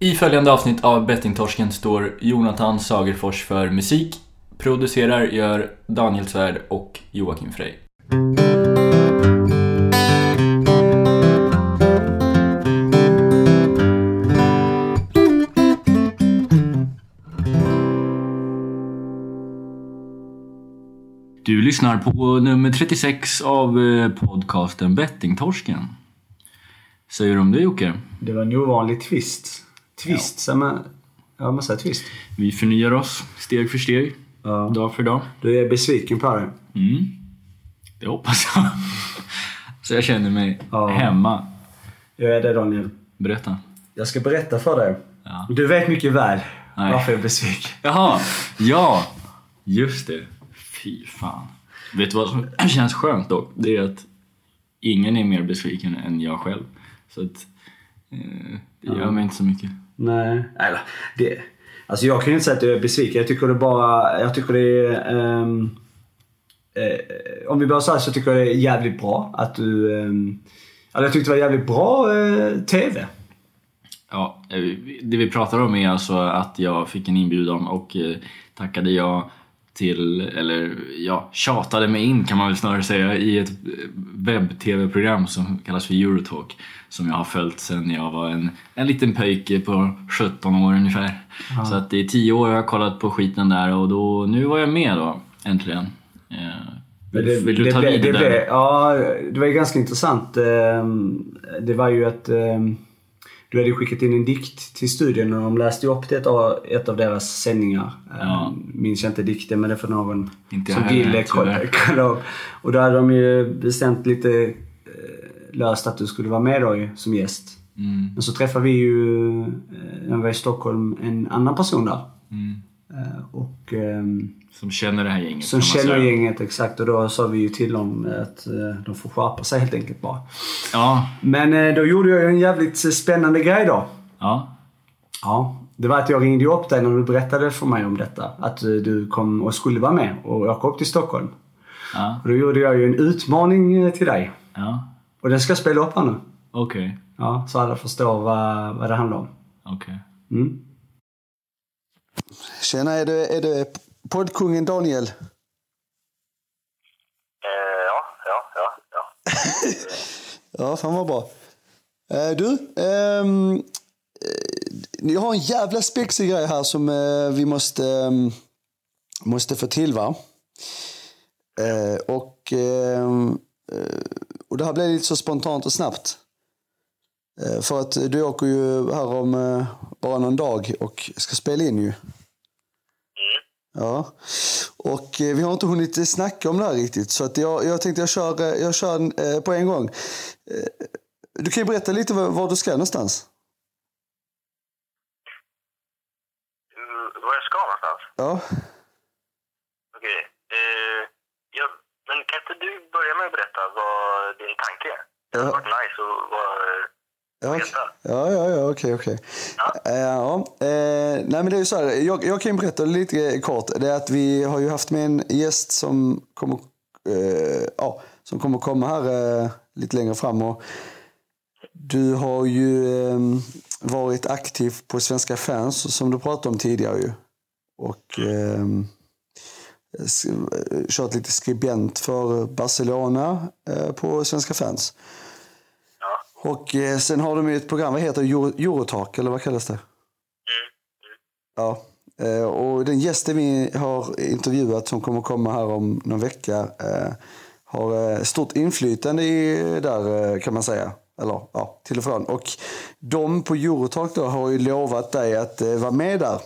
I följande avsnitt av Bettingtorsken står Jonathan Sagerfors för musik. Producerar gör Daniel Svärd och Joakim Frey. Du lyssnar på nummer 36 av eh, podcasten Bettingtorsken. Säger du om det Jocke? Det var en ovanlig twist. Twist, ja. man, ja, man säger twist. Vi förnyar oss steg för steg, ja. dag för dag. Du är besviken på det? Mm. Det hoppas jag. Så jag känner mig ja. hemma. Jag är det Daniel. Berätta. Jag ska berätta för dig. Ja. Du vet mycket väl Nej. varför jag är besviken. Jaha, ja. Just det. Fy fan. Vet du vad som känns skönt dock? Det är att ingen är mer besviken än jag själv. Så att, eh, det gör ja. mig inte så mycket. Nej, eller det... Alltså jag kan ju inte säga att jag är besviken. Jag tycker det bara... Jag tycker det är... Um, eh, om vi börjar så så tycker jag det är jävligt bra att du... Um, alltså jag tyckte det var jävligt bra uh, TV. Ja, eh, det vi pratar om är alltså att jag fick en inbjudan och eh, tackade jag till, eller ja, tjatade mig in kan man väl snarare säga i ett webb-tv-program som kallas för Eurotalk som jag har följt sedan jag var en, en liten pöjke på 17 år ungefär. Ja. Så att i 10 år har jag kollat på skiten där och då, nu var jag med då, äntligen. Eh, vill, det, vill, du ta vid det, det, Ja, det var ju ganska intressant. Ehm, det var ju att ehm, du hade skickat in en dikt till studion och de läste upp det ett av, ett av deras sändningar. Ja. Minns jag inte dikten men det för någon inte som ville kolla upp. Och då hade de ju bestämt lite eh, löst att du skulle vara med då ju, som gäst. Mm. Men så träffade vi ju, eh, när vi var i Stockholm, en annan person där. Mm. Eh, och, ehm, som känner det här gänget? Som känner gänget, exakt. Och då sa vi ju till dem att de får skärpa sig helt enkelt bara. Ja. Men då gjorde jag en jävligt spännande grej då. Ja. Ja. Det var att jag ringde upp dig när du berättade för mig om detta. Att du kom och skulle vara med och åka upp till Stockholm. Ja. Och då gjorde jag ju en utmaning till dig. Ja. Och den ska jag spela upp här nu. Okej. Okay. Ja, så alla förstår vad, vad det handlar om. Okej. Okay. Mm. Tjena, är det, är det poddkungen Daniel? Eh, ja, ja, ja. Ja, ja fan vad bra. Eh, du, ehm, eh, jag har en jävla spexig grej här som eh, vi måste, ehm, måste få till va? Eh, och, ehm, eh, och det här blev lite så spontant och snabbt. För att du åker ju här om bara någon dag och ska spela in ju. Ja. Och eh, vi har inte hunnit snacka om det här riktigt. Så att jag, jag tänkte jag kör, eh, jag kör eh, på en gång. Eh, du kan ju berätta lite var, var du ska någonstans. Mm, var jag ska någonstans? Ja. Okej. Eh, ja, men kan inte du börja med att berätta vad din tanke är? Det hade varit nice att vara Ja, ja, ja, ja okej, okej. Ja. Uh, ja. Uh, nej, men det är ju så här, jag, jag kan berätta lite kort. Det är att vi har ju haft med en gäst som kommer, uh, ja, som kommer komma här lite längre fram. Och du har ju varit aktiv på Svenska fans, som du pratade om tidigare. Ju. Och um, kört lite skribent för Barcelona på Svenska fans. Och eh, sen har de ju ett program, vad heter det? Eurotalk, eller vad kallas det? Mm. Ja. Eh, och den gästen vi har intervjuat som kommer komma här om någon vecka eh, har eh, stort inflytande i, där eh, kan man säga. Eller ja, till och från. Och de på Eurotalk då har ju lovat dig att eh, vara med där.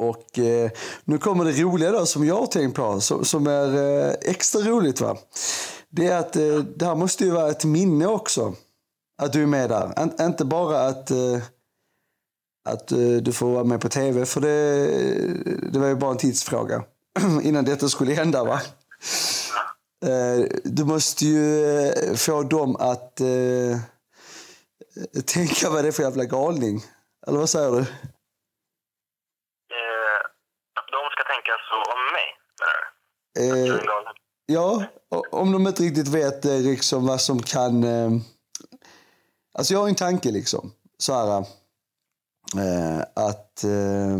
Och eh, nu kommer det roliga då som jag har tänkt på, som, som är eh, extra roligt. va det är att eh, det här måste ju vara ett minne också. Att du är med där. An inte bara att, eh, att eh, du får vara med på tv, för det, det var ju bara en tidsfråga innan detta skulle hända. va? Eh, du måste ju eh, få dem att eh, tänka vad det är för jävla galning. Eller vad säger du? att de ska tänka så om mig, du? Ja, om de inte riktigt vet eh, liksom vad som kan... Eh, alltså jag har en tanke liksom. så här eh, att eh,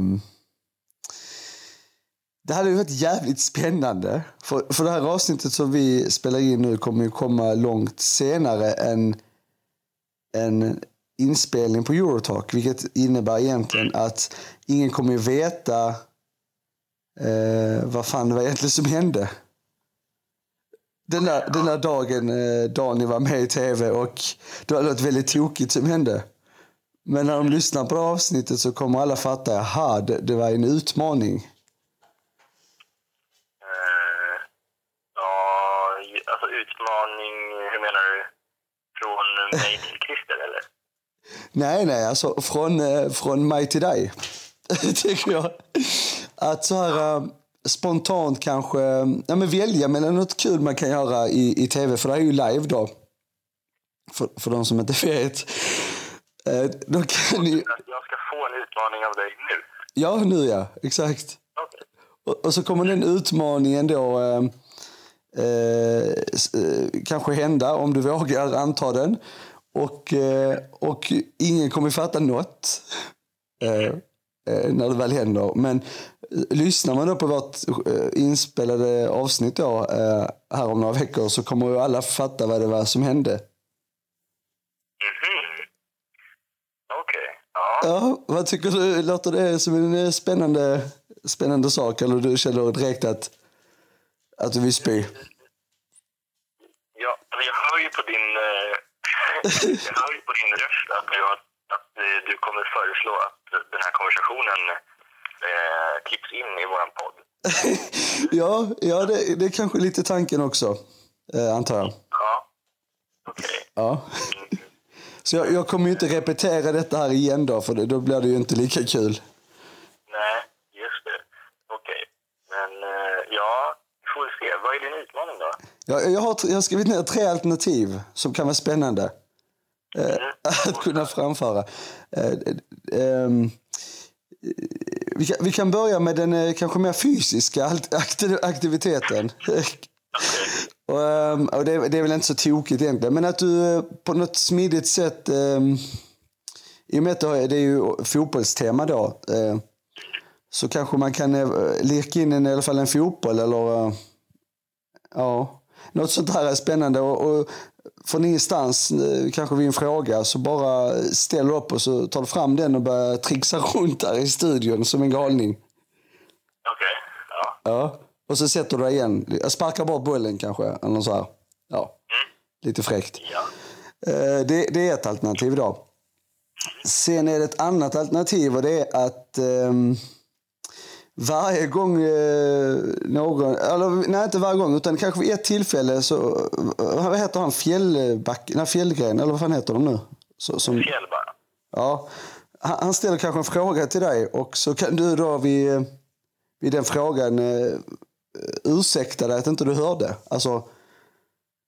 det hade ju varit jävligt spännande. För, för det här avsnittet som vi spelar in nu kommer ju komma långt senare än en inspelning på Eurotalk. Vilket innebär egentligen att ingen kommer ju veta eh, vad fan det var egentligen som hände. Den där, den där dagen eh, Daniel var med i tv och det var något väldigt tokigt som hände. Men när de lyssnar på det avsnittet så kommer alla fatta, jaha, det, det var en utmaning. Eh, ja, alltså utmaning, hur menar du? Från mig till Christer, eller? Nej, nej, alltså från, eh, från mig till dig. Tycker jag. Att så här eh, spontant kanske ja, men välja mellan något kul man kan göra i, i tv, för det är ju live då. För, för de som inte vet. Eh, då kan ni... Jag ska få en utmaning av dig nu? Ja, nu ja. Exakt. Okay. Och, och, så kommer den utmaningen då eh, eh, kanske hända om du vågar anta den. Och, eh, och ingen kommer fatta något eh, eh, när det väl händer. Men lyssnar man då på vårt inspelade avsnitt då, här om några veckor så kommer ju alla fatta vad det var som hände. Mm -hmm. Okej, okay. ja. ja. Vad tycker du? Låter det som en spännande, spännande sak? Eller du känner direkt att, att du vill spy? Ja, jag hör ju på din jag hör ju på din röst att, jag, att du kommer föreslå att den här konversationen eh, klipps in i vår podd. ja, ja det, det är kanske lite tanken också, eh, antar jag. Ja, okej. Okay. Ja. Så jag, jag, kommer ju inte repetera detta här igen då, för då blir det ju inte lika kul. Nej, just det. Okej. Okay. Men eh, ja, vi får se. Vad är din utmaning då? Jag, jag, har, jag har skrivit ner tre alternativ som kan vara spännande. Eh, att kunna framföra. Eh, ehm, vi kan, vi kan börja med den eh, kanske mer fysiska aktiviteten. och, ehm, det, är väl inte så tokigt egentligen, men att du på något smidigt sätt, ehm, i och med att det är ju fotbollstema då, så kanske man kan leka in en, i alla fall en fotboll eller ja, något sånt här är spännande. Och, och från ingenstans, eh, kanske vid en fråga, så bara ställer upp och så tar du fram den och börjar trixa runt där i studion som en galning. Okej, okay. ja. Ja, och så sätter du dig igen. Sparkar bort bollen kanske, eller så här. Ja, mm. lite fräckt. Ja. Eh, det, det, är ett alternativ då. Sen är det ett annat alternativ och det är att um, varje gång eh, någon, eller nej inte varje gång, utan kanske vid ett tillfälle så, vad heter han, Fjällback, nej Fjällgren, eller vad fan heter de nu? Så, som. Ja. Han, han ställer kanske en fråga till dig och så kan du då vid, vid den frågan eh, ursäkta dig att inte du hörde. Alltså,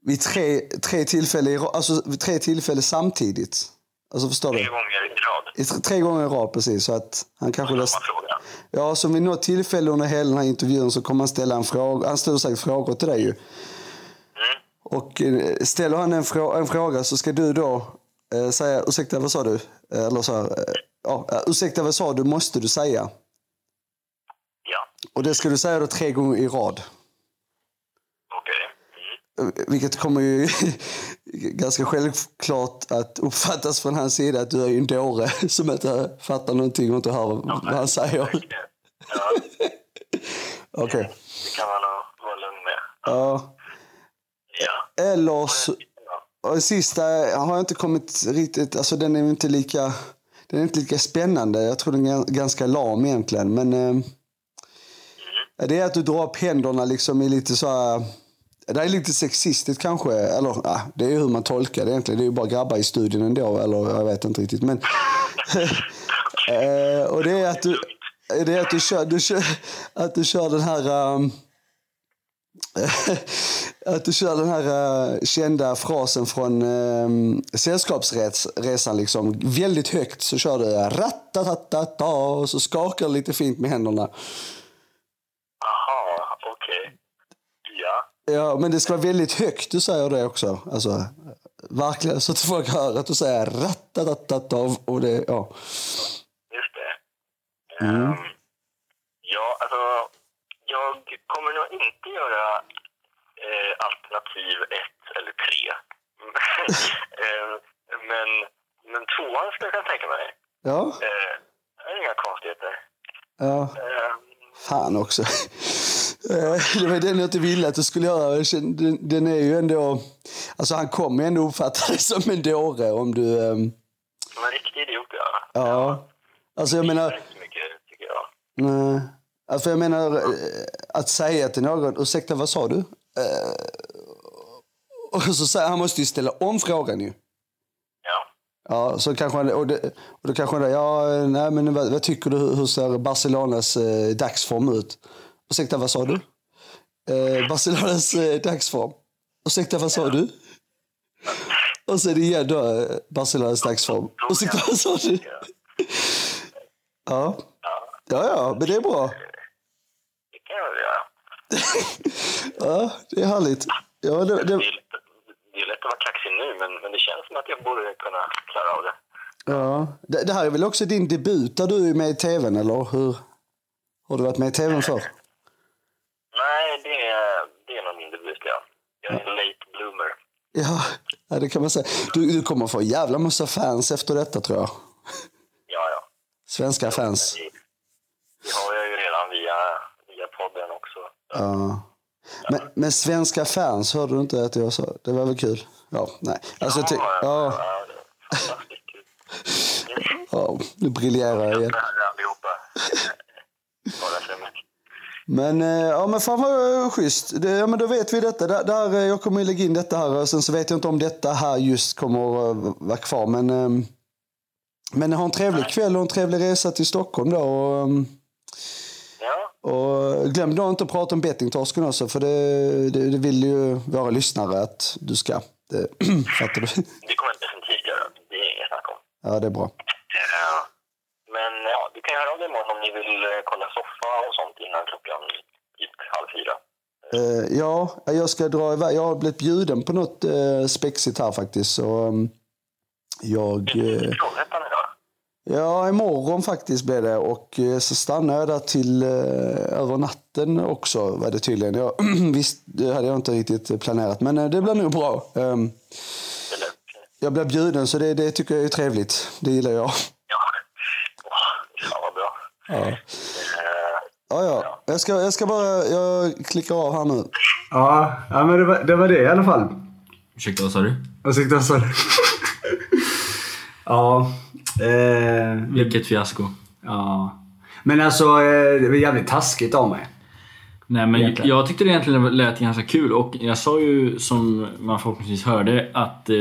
vid tre, tre, tillfällen, alltså, tre tillfällen samtidigt. Alltså förstår tre du? Gånger i rad. Tre gånger i rad, precis. Så att han kanske... Läst... Ja, så vid något tillfälle under hela den här intervjun så kommer han ställa en fråga. Han ställer säkert frågor till dig ju. Mm. Och eh, ställer han en, frå en, fråga så ska du då eh, säga, ursäkta vad sa du? Eh, eller så här, eh, ja, eh, ursäkta vad sa du, måste du säga. Ja. Och det ska du säga då tre gånger i rad. Vilket kommer ju ganska självklart att uppfattas från hans sida att du är en dåre som inte fattar någonting och inte hör vad han säger. Ja. Okej. Okay. Det kan man vara lugn med. Ja. ja. Eller så... Och sista har jag inte kommit riktigt... Alltså den är inte lika... Den är inte lika spännande. Jag tror den är ganska lam egentligen. Men... Eh, mm. Det är att du drar upp händerna liksom i lite så här det är lite sexistiskt kanske. Eller ja, det är ju hur man tolkar det egentligen. Det är ju bara grabbar i studion ändå. Eller jag vet inte riktigt. Men, eh, och det är att du, det är att du, kör, du kör, att du kör den här... Um, att du kör den här uh, kända frasen från ehm, um, Sällskapsresan. Liksom. Väldigt högt så kör du ratatatata och så skakar du lite fint med händerna. Aha, okej. Okay. Ja. Men det ska vara väldigt högt, du säger det också. Alltså, Verkligen, så att folk hör att du säger ratatatatata och det, ja. Just det. Mm. Ehm, ja, alltså, jag kommer nog inte göra eh, alternativ ett eller tre. Ehm, men, men tvåan skulle jag kunna tänka mig. Ja, Eh, det är inga konstigheter. ja. Ehm, Fan också. Eh, Det var den jag inte ville att du skulle göra. Den, är ju ändå... Alltså han kommer ändå uppfatta dig som en dåre om du... ehm, som en riktig idiot, ja. Ja. Alltså jag menar... Inte så mycket, tycker jag. Nej. Alltså jag menar eh, att säga till någon, ursäkta vad sa du? Eh, och så säger han måste ju ställa om frågan ju. Ja. Ja, så kanske han, och, det, och då kanske han ja, nej men vad, vad tycker du, hur ser Barcelonas eh, dagsform ut? Ursäkta, vad sa du? Eh, Barcelonas eh, dagsform. Ursäkta, vad sa du? Och det igen då, eh, Barcelonas dagsform. Ursäkta, vad sa du? Ja. Ja, ja, men det är bra. Det kan jag väl göra. Ja, det är härligt. Ja, det, Det är, det, lätt, det är lätt att vara kaxig nu, men, men det känns som att jag borde kunna klara av det. ja. det, det här är väl också din debut där du är med i tvn, eller hur? Har du varit med i tvn förr? Nej, det är, det är nog min debut, ja. Jag är en late bloomer. Ja, ja, det kan man säga. Du, du kommer få en jävla massa fans efter detta, tror jag. Ja, ja. Svenska fans. Det, det har jag ju redan via, via podden också. Ja. Men, men svenska fans, hörde du inte att jag sa? Det var väl kul? Ja, nej. Alltså, jag ty- ja, ja, ja, nu briljerar jag igen. Allihopa. Men, eh, ja, men fan vad eh, schysst. Det, ja, men då vet vi detta. Där, där, eh, jag kommer lägga in detta här. Sen så vet jag inte om detta här just kommer att vara kvar. Men, ehm, men ha en trevlig kväll och en trevlig resa till Stockholm då. Och, ehm, Ja, och glöm då inte att prata om bettingtorsken också. För det, det, det vill ju våra lyssnare att du ska. Det, fattar du? det kommer jag definitivt göra. Det är inget snack om. Ja, det är bra. Du kan göra av det imorgon om ni vill eh, kolla soffa och sånt innan klockan typ halv fyra. Eh, ja, jag ska dra iväg. Jag har blivit bjuden på något uh, spexigt här faktiskt. Så, ehm, jag... eh, Trollhättan idag? Ja, imorgon faktiskt blir det. Och eh, så stannar jag där till över natten också var det tydligen. Jag, visst, det hade jag inte riktigt planerat. Men det blir nog bra. Eller? jag blir bjuden så det, det tycker jag är trevligt. Det gillar jag. Ja. Åh, Fan vad bra. Ja, ja. ja. Jag, ska, jag ska bara... Jag klickar av här nu. Ja, ja men det var, det var det i alla fall. Ursäkta, vad sa du? Ursäkta, vad sa du? ja. Eh, Vilket fiasko. ja. Men alltså, eh, det var jävligt taskigt av mig. Nej men Egentligen. jag tyckte det egentligen lät ganska kul och jag sa ju som man förhoppningsvis hörde att eh,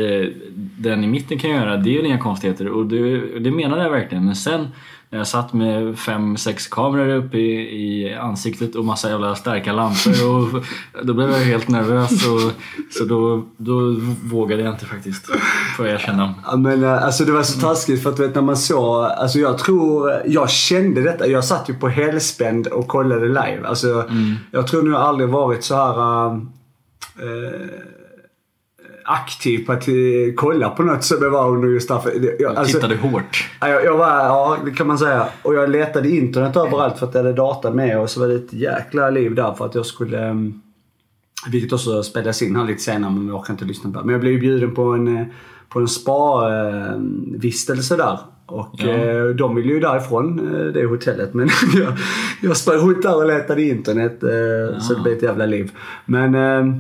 den i mitten kan göra, det är ju inga konstigheter och det, det menade jag verkligen. Men sen jag satt med fem, sex kameror uppe i, i ansiktet och massa jävla starka lampor och då blev jag helt nervös och, så då, då vågade jag inte faktiskt, får jag erkänna. Ja, men eh, alltså det var så taskigt för att du vet när man såg, alltså jag tror, jag kände detta. Jag satt ju på helspänd och kollade live. Alltså jag tror jag aldrig varit så här eh, aktiv på att eh, kolla på något som jag var under just därför. Alltså, tittade hårt. Ja, Jag, jag var, ja, det kan man säga. Och jag letade internet överallt för att jag hade data med och så var det ett jäkla liv där för att jag skulle... ehm, Vilket också spelas in här lite senare men jag orkar inte lyssna på det. Men jag blev ju bjuden på en, eh, på en spa-vistelse där. Och Ja. eh, de ville ju därifrån, det hotellet. Men jag, jag sprang runt där och letade internet. eh, Så det blev ett jävla liv. Men... ehm, eh,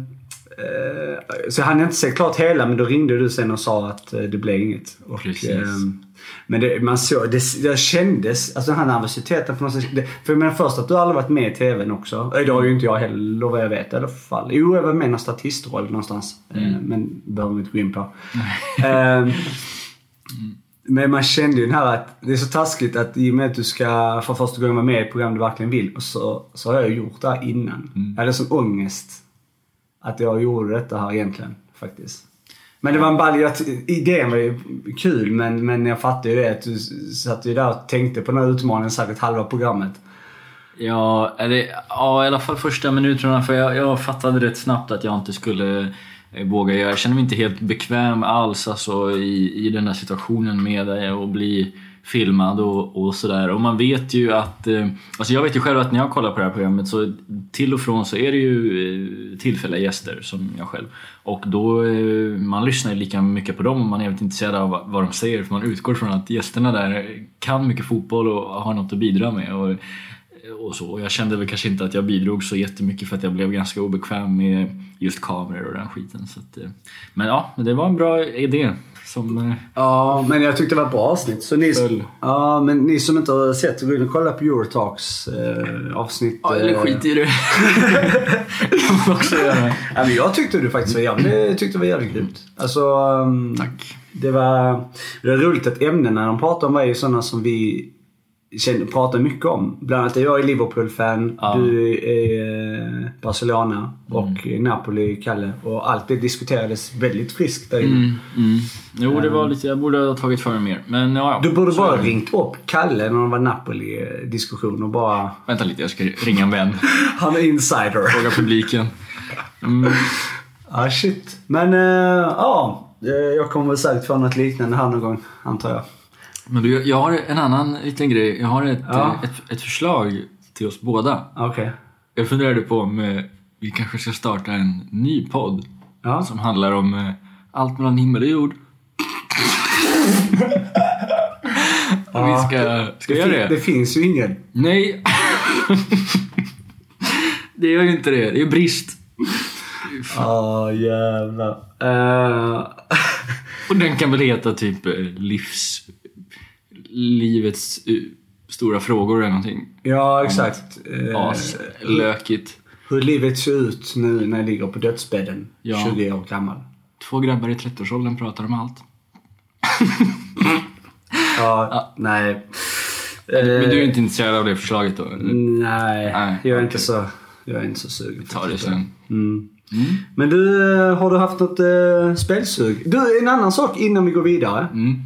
så jag hann inte se klart hela men då ringde du sen och sa att eh, det blev inget. Och, ehm, men det, man såg, det, det kändes, alltså den här nervositeten på något sätt. Det, för jag menar först att du aldrig varit med i TVn också. Eh, Det har ju inte jag heller vad jag vet i alla fall. Jo, jag var med i någon statistroll någonstans. Eh, Men behöver vi inte gå in på. Ehm, Men man kände ju den här att det är så taskigt att i och med att du ska för första gången vara med i ett program du verkligen vill. Och så, så har jag gjort det här innan. Jag hade sån ångest att jag gjorde detta här egentligen faktiskt. Men det var en balj, idén var ju kul men, men jag fattade ju det att du satt ju där och tänkte på den här utmaningen säkert halva programmet. Ja, eller, ja, i alla fall första minuterna för jag, jag fattade rätt snabbt att jag inte skulle eh, våga göra. Jag kände mig inte helt bekväm alls alltså, i, i den här situationen med att bli filmad och, och sådär. Och man vet ju att, eh, alltså jag vet ju själv att när jag kollar på det här programmet så till och från så är det ju eh, tillfälliga gäster som jag själv. Och då, eh, man lyssnar ju lika mycket på dem och man är väldigt intresserad av vad de säger för man utgår från att gästerna där kan mycket fotboll och har något att bidra med. Och, och så. Och jag kände väl kanske inte att jag bidrog så jättemycket för att jag blev ganska obekväm med just kameror och den skiten. Så att, eh, men ja, det var en bra idé. Som, eh, ja, men jag tyckte det var ett bra avsnitt. Så ni, ja, men ni som inte har sett, gå in och kolla på Eurotalks eh, avsnitt. Ja, eller eh, skit i det. kan man också göra. Ja, men jag tyckte du faktiskt var jävligt, tyckte det var jävligt grymt. Alltså, um, Tack. Det var, det var roligt att ämnena de pratade om var ju sådana som vi pratar mycket om. Bland annat är jag är Liverpool-fan, ja. du är eh, Barcelona och mm. Napoli, Kalle. Och allt det diskuterades väldigt friskt där inne. Mm, mm. Jo, det var lite, jag borde ha tagit för mig mer. Men, ja, du borde bara så... ringt upp Kalle när det var Napoli-diskussion och bara... Vänta lite, jag ska ringa en vän. Han är insider. Fråga publiken. Mm. Ah, shit. Men, uh, ja. Jag kommer väl säkert få något liknande här någon gång, antar jag. Men du, jag har en annan liten grej. Jag har ett, ja. ett, ett, förslag till oss båda. Okay. Jag funderade på om eh, vi kanske ska starta en ny podd. Ja. Som handlar om eh, allt mellan himmel och jord. ja. vi ska, ska det göra det? Det finns ju ingen. Nej. det gör ju inte det. Det är brist. Ja, oh, jävlar. Uh... och den kan väl heta typ livs livets uh, stora frågor eller någonting. Ja, exakt. Eh, As, lökigt. Hur livet ser ut nu när jag ligger på dödsbädden, ja. 20 år gammal. Två grabbar i 30-årsåldern pratar om allt. ja, ja, nej. Men du är inte intresserad av det förslaget då? Nej, nej jag är inte så, jag är inte så sugen. Vi tar det sen. Mm. Mm. Men du, eh, har du haft något äh, spelsug? Du, en annan sak innan vi går vidare. Mm.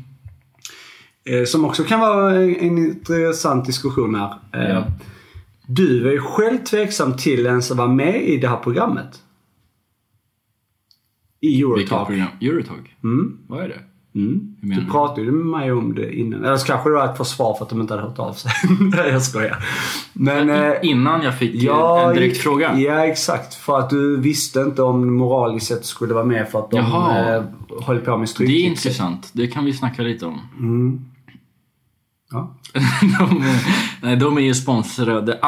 Eh, som också kan vara en intressant diskussion här. Eh, ja. Du är ju själv tveksam till ens att vara med i det här programmet. I Eurotalk. Vilket program? Eurotalk? Mm. Vad är det? Mm. Du pratade ju med mig om det innan. Eller så kanske det var ett försvar för att de inte hade hört av sig. Nej, jag skojar. Men, eh, innan jag fick ja, en direkt fråga? Ja, exakt. För att du visste inte om moraliskt sett skulle vara med för att de eh, höll på med stryktipset. Det är intressant. Det kan vi snacka lite om. Mm. Ja. de, nej, de är ju sponsrade.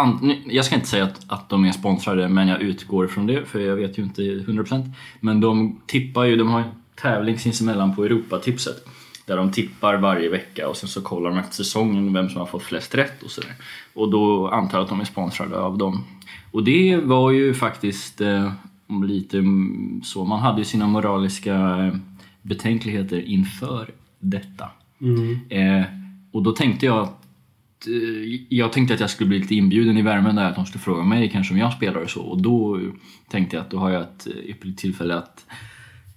Jag ska inte säga att, att de är sponsrade, men jag utgår från det, för jag vet ju inte 100%. Men de tippar ju, de har en tävling sinsemellan på Europatipset. Där de tippar varje vecka och sen så kollar de efter säsongen vem som har fått flest rätt och sådär. Och då antar jag att de är sponsrade av dem. Och det var ju faktiskt eh, lite så, man hade ju sina moraliska eh, betänkligheter inför detta. Mm. Eh, och då tänkte jag att eh, jag tänkte att jag skulle bli lite inbjuden i värmen där, att de skulle fråga mig kanske om jag spelar och så. Och då tänkte jag att då har jag ett ypperligt tillfälle att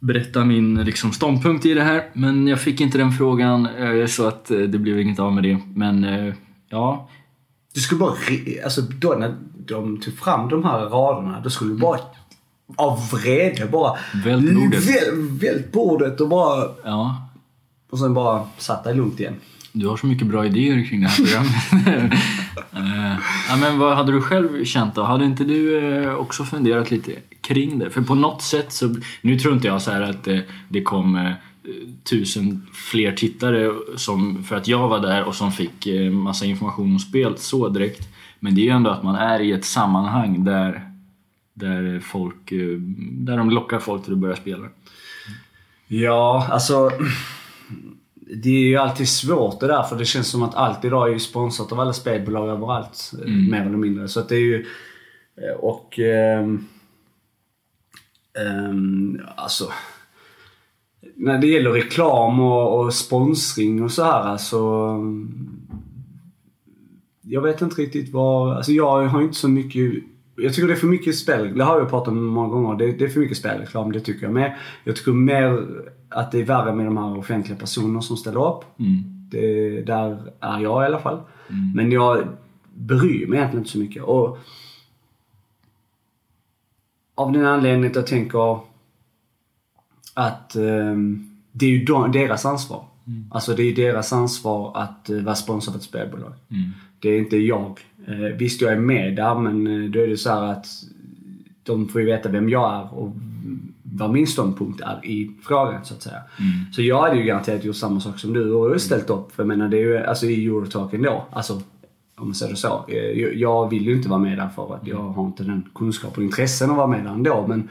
berätta min liksom, ståndpunkt i det här. Men jag fick inte den frågan, eh, så att eh, det blev inget av med det. Men ja. Du skulle bara, alltså då när de tog fram de här raderna, då skulle du bara av vrede bara vält bordet. Vält bordet och bara... Ja. Och sen bara satt dig lugnt igen. Du har så mycket bra idéer kring det här programmet. uh, ja, men vad hade du själv känt då? Hade inte du uh, också funderat lite kring det? För på något sätt så, nu tror inte jag så att uh, det kom tusen fler tittare som, för att jag var där och som fick massa information om spel så direkt. Men det är ju ändå att man är i ett sammanhang där, där, folk, där de lockar folk till att börja spela. Ja, alltså det är ju alltid svårt det där för det känns som att allt idag är ju sponsrat av alla spelbolag överallt. Mm. Mer eller mindre. Så att det är ju... Eh, och... Um, um, alltså... När det gäller reklam och, och sponsring och så här alltså... Jag vet inte riktigt vad... Alltså jag har inte så mycket... Jag tycker det är för mycket spel. Det har jag pratat om många gånger. Det, det är för mycket spelreklam, det tycker jag med. Jag tycker mer att det är värre med de här offentliga personerna som ställer upp. Mm. Det, där är jag i alla fall. Mm. Men jag bryr mig egentligen inte så mycket. Och av den anledningen att jag tänker att eh, det är ju de, deras ansvar. Mm. Alltså det är deras ansvar att uh, vara sponsor av ett spelbolag. Mm. Det är inte jag. Uh, visst, jag är med där men uh, då är det så att de får ju veta vem jag är och vad min ståndpunkt är i frågan så att säga. Mm. Så jag hade ju garanterat gjort samma sak som du och ställt upp. För jag menar det är ju alltså i Eurotalken då. Alltså om man säger det så. Jag vill ju inte vara med där för att jag har inte den kunskap och intressen att vara med där ändå. Men,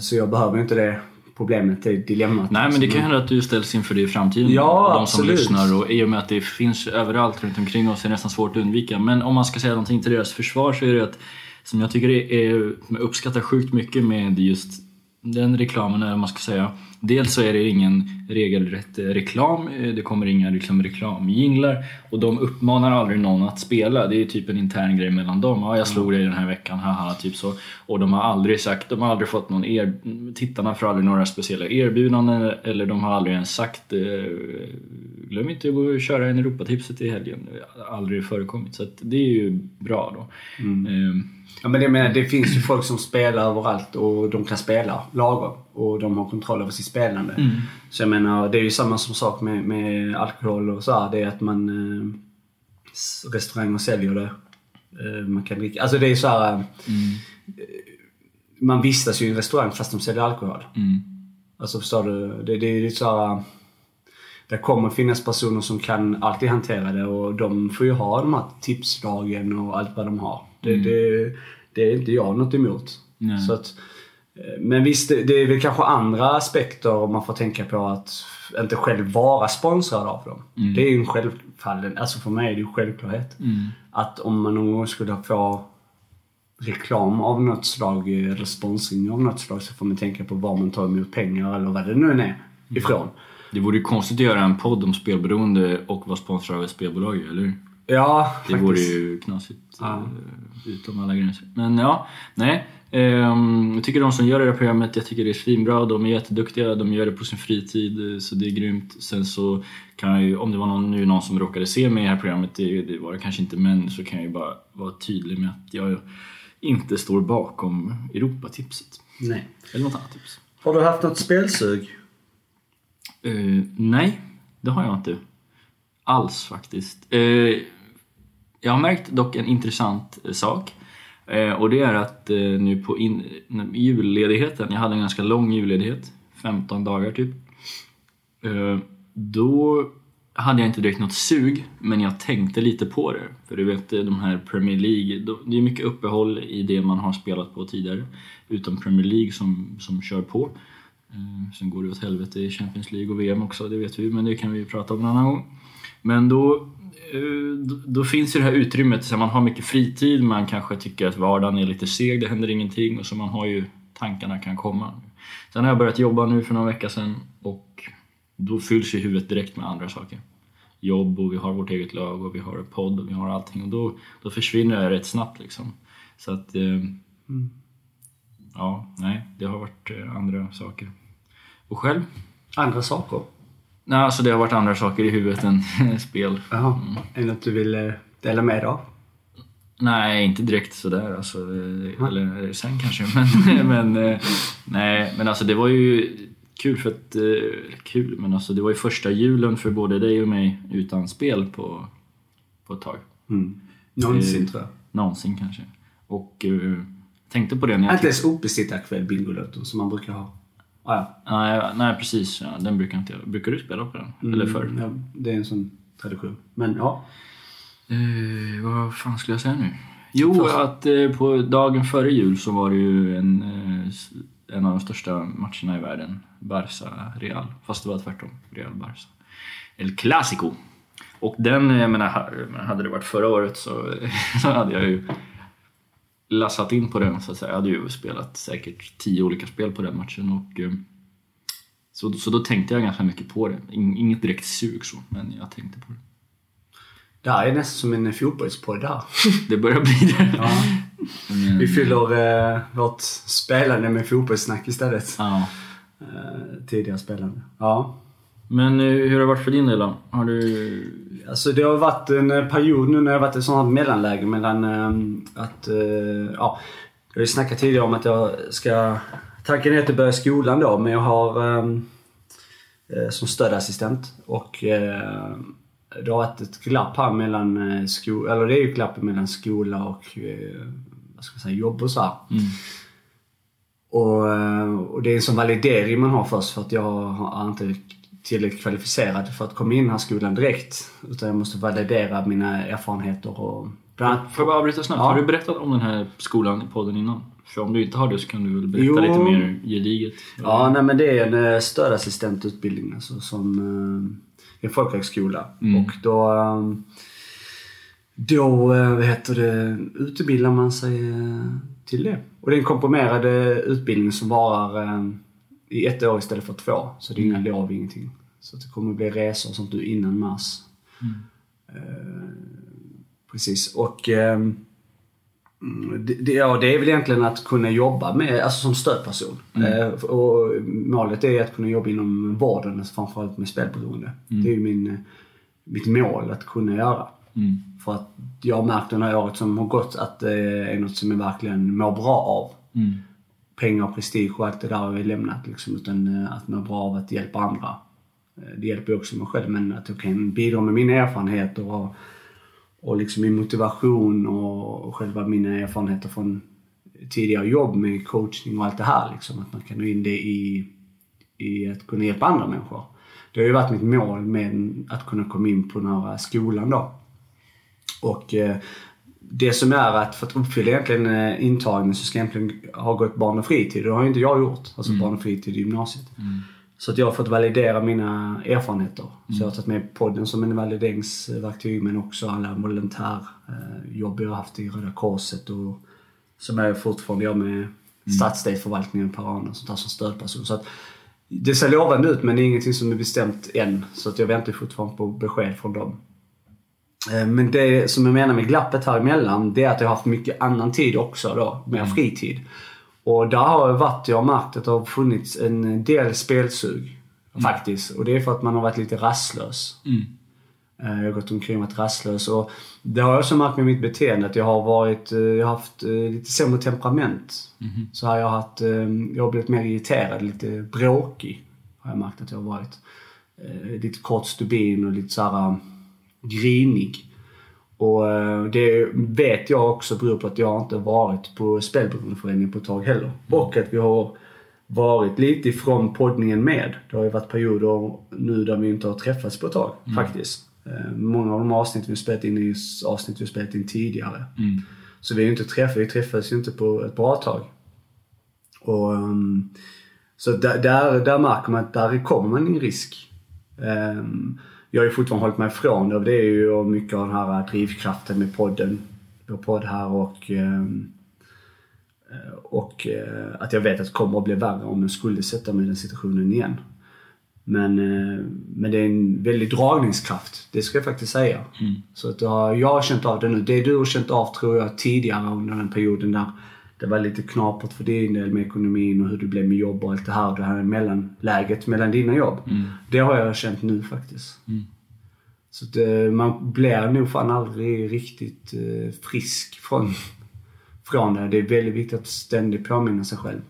så jag behöver inte det problemet, det dilemmat. Nej, men det kan hända att du ställs inför det i framtiden. Ja, de absolut. som lyssnar. Och I och med att det finns överallt runt omkring oss är det nästan svårt att undvika. Men om man ska säga någonting till deras försvar så är det att som jag tycker är, är uppskattar sjukt mycket med just den reklamen, eller man ska säga. Dels så är det ingen regelrätt eh, reklam, eh, det kommer inga liksom, reklamjinglar och de uppmanar aldrig någon att spela. Det är typ en intern grej mellan dem. Ja, jag slog dig den här veckan, haha, typ så. Och de har aldrig sagt, de har aldrig fått någon er, tittarna får aldrig några speciella erbjudanden eller de har aldrig ens sagt eh, glöm inte att köra en Europatipset i helgen. Det har aldrig förekommit så det är ju bra då. Mm. Eh, Ja men det, menar, det finns ju folk som spelar överallt och de kan spela lagom. Och de har kontroll över sitt spelande. Mm. Så jag menar, det är ju samma som sak med, med alkohol och så här. Det är att man... Eh, restauranger säljer det. Eh, man kan dricka. Alltså det är så här... mm. Man vistas ju i en restaurang fast de säljer alkohol. Mm. Alltså förstår du? Det, det är lite så här... Det kommer finnas personer som kan alltid hantera det och de får ju ha de här tipslagen och allt vad de har. Det, Mm. det, det är inte jag något emot. Nej. Så att, eh, men visst, det, är väl kanske andra aspekter om man får tänka på att inte själv vara sponsrad av dem. Mm. Det är ju en självfallen, alltså för mig är det ju självklarhet. Mm. Att om man någon gång skulle få reklam av något slag eller sponsring av något slag så får man tänka på var man tar emot pengar eller vad det nu än är ifrån. Det vore ju konstigt att göra en podd om spelberoende och vara sponsrad av ett spelbolag eller hur? Ja, Det faktiskt. vore ju knasigt Ja. eh, utom alla gränser. Men ja, nej. Ehm, jag tycker de som gör det här programmet, jag tycker det är svinbra. De är jätteduktiga, de gör det på sin fritid eh, så det är grymt. Sen så kan jag ju, om det var någon, nu någon som råkade se mig i det här programmet, det, det var det kanske inte, men så kan jag ju bara vara tydlig med att jag inte står bakom Europatipset. Nej. Eller något annat tips. Har du haft något spelsug? Uh, nej, det har jag inte. Alls faktiskt. Uh, jag har märkt dock en intressant eh, sak. Uh, och det är att nu på in, julledigheten, jag hade en ganska lång julledighet, 15 dagar typ. Då hade jag inte direkt något sug, men jag tänkte lite på det. För du vet, de här Premier League, då- det är mycket uppehåll i det man har spelat på tidigare. Utom Premier League som, som kör på. Eh, Sen går det åt helvete i Champions League och VM också, det vet vi, men det kan vi prata om en annan gång. Men då, eh, då, då finns ju det här utrymmet, så man har mycket fritid, man kanske tycker att vardagen är lite seg, det händer ingenting och så man har ju tankarna kan komma. Sen har jag börjat jobba nu för några veckor sedan och då fylls ju huvudet direkt med andra saker. Jobb och vi har vårt eget lag och vi har en podd och vi har allting och då, då försvinner det rätt snabbt liksom. Så att, eh, ja, nej, det har varit eh, andra saker. Och själv? Andra saker? Nej, alltså det har varit andra saker i huvudet än spel. Jaha. Är det något du vill eh, dela med dig av? Nej, inte direkt sådär alltså. eh, Eller sen kanske. Men, men, eh, nej, men alltså det var ju kul för att... eh, Kul, men alltså det var ju första julen för både dig och mig utan spel på, på ett tag. Mm. Någonsin Eh, tror jag. Någonsin kanske. Och eh, tänkte på det när jag... Inte ens uppesittarkväll Bingolotto som man brukar ha. Ah, ja. Nej, nej, precis. Ja, den brukar inte jag. Brukar du spela på den? Eller förr? Mm, ja, det är en sån tradition. Men ja. Eh, vad fan skulle jag säga nu? Jo, att eh, på dagen före jul så var det ju en, eh, en av de största matcherna i världen. Barca-Real. Fast det var tvärtom. Real-Barca. El Clasico. Och den, ha- jag menar, hade det varit förra året så, så hade jag ju lassat in på den så att säga. Jag hade ju spelat säkert tio olika spel på den matchen och eh, så, så då tänkte jag ganska mycket på det. In- Inget direkt sug så, men jag tänkte på det. Det här är nästan som en fotbollspodd där. Det börjar bli det. Ja. Men, Vi fyller eh, vårt spelande med fotbollssnack istället. ja. Eh, tidigare spelande. Ja. Men eh, hur har det varit för din del då? Har du... Alltså det har varit en eh, period nu när det har varit ett sånt mellanläge mellan eh, att... Eh, ja, jag har ju snackat tidigare om att jag ska tanken är att börja skolan då, men jag har um, som stödassistent och det har varit ett glapp här mellan skola, eller det är ju ett glapp mellan skola och vad ska man säga, jobb och så mm. och, och, det är en sån validering man har först för att jag har inte tillräckligt kvalificerad för att komma in i den här skolan direkt. Utan jag måste validera mina erfarenheter och Får jag bara avbryta snabbt? Ja. Har du berättat om den här skolan i podden innan? För om du inte har det så kan du väl berätta jo. lite mer gediget? Ja, nej, men det är en eh, stödassistentutbildning alltså, som eh, en folkhögskola. Mm. Och då, eh, då vad heter det, utbildar man sig till det. Och det är en komprimerad utbildning som varar i ett år istället för två. Så det är inga mm. lov, ingenting. Så det kommer bli resor och sånt nu innan mars. Mm. Precis. Och eh, det, ja, det är väl egentligen att kunna jobba med, alltså som stödperson. Mm. Eh, och målet är att kunna jobba inom vården, alltså framförallt med spelberoende. Mm. Det är ju min, mitt mål att kunna göra. Mm. För att jag har märkt under året som har gått att det är något som jag verkligen mår bra av pengar Pengar, prestige och allt det där har jag lämnat liksom. Utan eh, att må bra av att hjälpa andra. Eh, det hjälper ju också mig själv men att jag kan bidra med mina erfarenheter och och liksom min motivation och själva mina erfarenheter från tidigare jobb med coachning och allt det här. Liksom, att man kan nå in det i, i att kunna hjälpa andra människor. Det har ju varit mitt mål med att kunna komma in på den här skolan då. Och eh, det som är att för att uppfylla egentligen eh, intagningen så ska jag egentligen ha gått barn och fritid. Det har ju inte jag gjort. Alltså mm. barn och fritid i gymnasiet. Mm. Så att jag har fått validera mina erfarenheter. Mm. Så jag har tagit med podden som en valideringsverktyg men också alla volontärjobb jag har haft i Röda Korset och som jag fortfarande gör med mm. stadsdelsförvaltningen per år och sånt där som stödperson. Så att det ser lovande ut men det är ingenting som är bestämt än. Så att jag väntar fortfarande på besked från dem. Eh, men det som jag menar med glappet här emellan, det är att jag har haft mycket annan tid också då, mer mm. fritid. Och där har jag varit, jag har märkt att det har funnits en del spelsug. Mm. Faktiskt. Och det är för att man har varit lite rastlös. Mm. Eh, jag har gått omkring och varit rastlös. Och det har jag också märkt med mitt beteende att jag har varit, eh, jag har haft lite sämre temperament. Mm. Så har jag haft, jag har blivit mer irriterad, lite bråkig. Har jag märkt att jag har varit. Lite kort stubin och lite såhär grinig. Och eh, det vet jag också beror på att jag inte varit på spelberoendeföreningen på ett tag heller. Mm. Och att vi har varit lite ifrån poddningen med. Det har ju varit perioder nu där vi inte har träffats på ett tag mm. faktiskt. Eh, många av de avsnitt vi spelat in är avsnitt vi spelat in tidigare. Mm. Så vi ju inte träffats, vi träffades ju inte på ett bra tag. Och, um, så där, där, där märker man att där kommer man en risk. Um, jag har ju fortfarande hållit mig ifrån det. Det är ju mycket av den här drivkraften med podden. Vår podd här och ehm, och eh, att jag vet att det kommer att bli värre om jag skulle sätta mig i den situationen igen. Men, eh, men det är en väldig dragningskraft, det ska jag faktiskt säga. Mm. Så att jag har känt av det nu. Det du har känt av tror jag tidigare under den perioden där det var lite knapert för din del med ekonomin och hur det blev med jobb och allt det här. Det här mellanläget mellan dina jobb. Mm. Det har jag känt nu faktiskt. Mm. Så att, eh, man blir nog fan aldrig riktigt eh, frisk från, från det. Det är väldigt viktigt att ständigt påminna sig själv.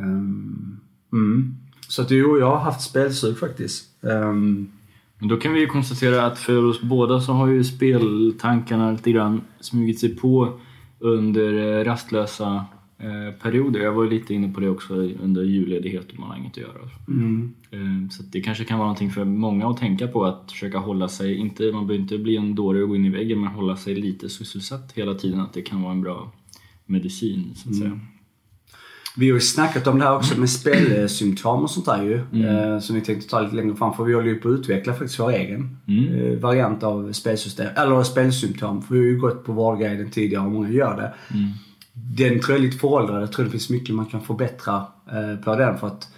Um, mm. Så att jo, jag har haft spelsug faktiskt. Um, men då kan vi ju konstatera att för oss båda så har ju speltankarna lite grann smugit sig på under eh, rastlösa eh, perioder. Jag var lite inne på det också under julledighet och man har inget att göra. Mm. Eh, så det kanske kan vara någonting för många att tänka på att försöka hålla sig, inte, man behöver inte bli en dåre och gå in i väggen men hålla sig lite sysselsatt hela tiden. Att det kan vara en bra medicin så att mm. säga. Vi har ju snackat om det här också med spelsymptom och sånt där ju. Mm. Eh, som vi tänkte ta lite längre fram. För vi håller ju på att utveckla faktiskt vår egen mm. eh, variant av spelsystem. Eller spelsymptom. För vi har ju gått på Vårdguiden tidigare och många gör det. Mm. Den tror jag är lite föråldrad. Jag tror det finns mycket man kan förbättra eh, på den. För att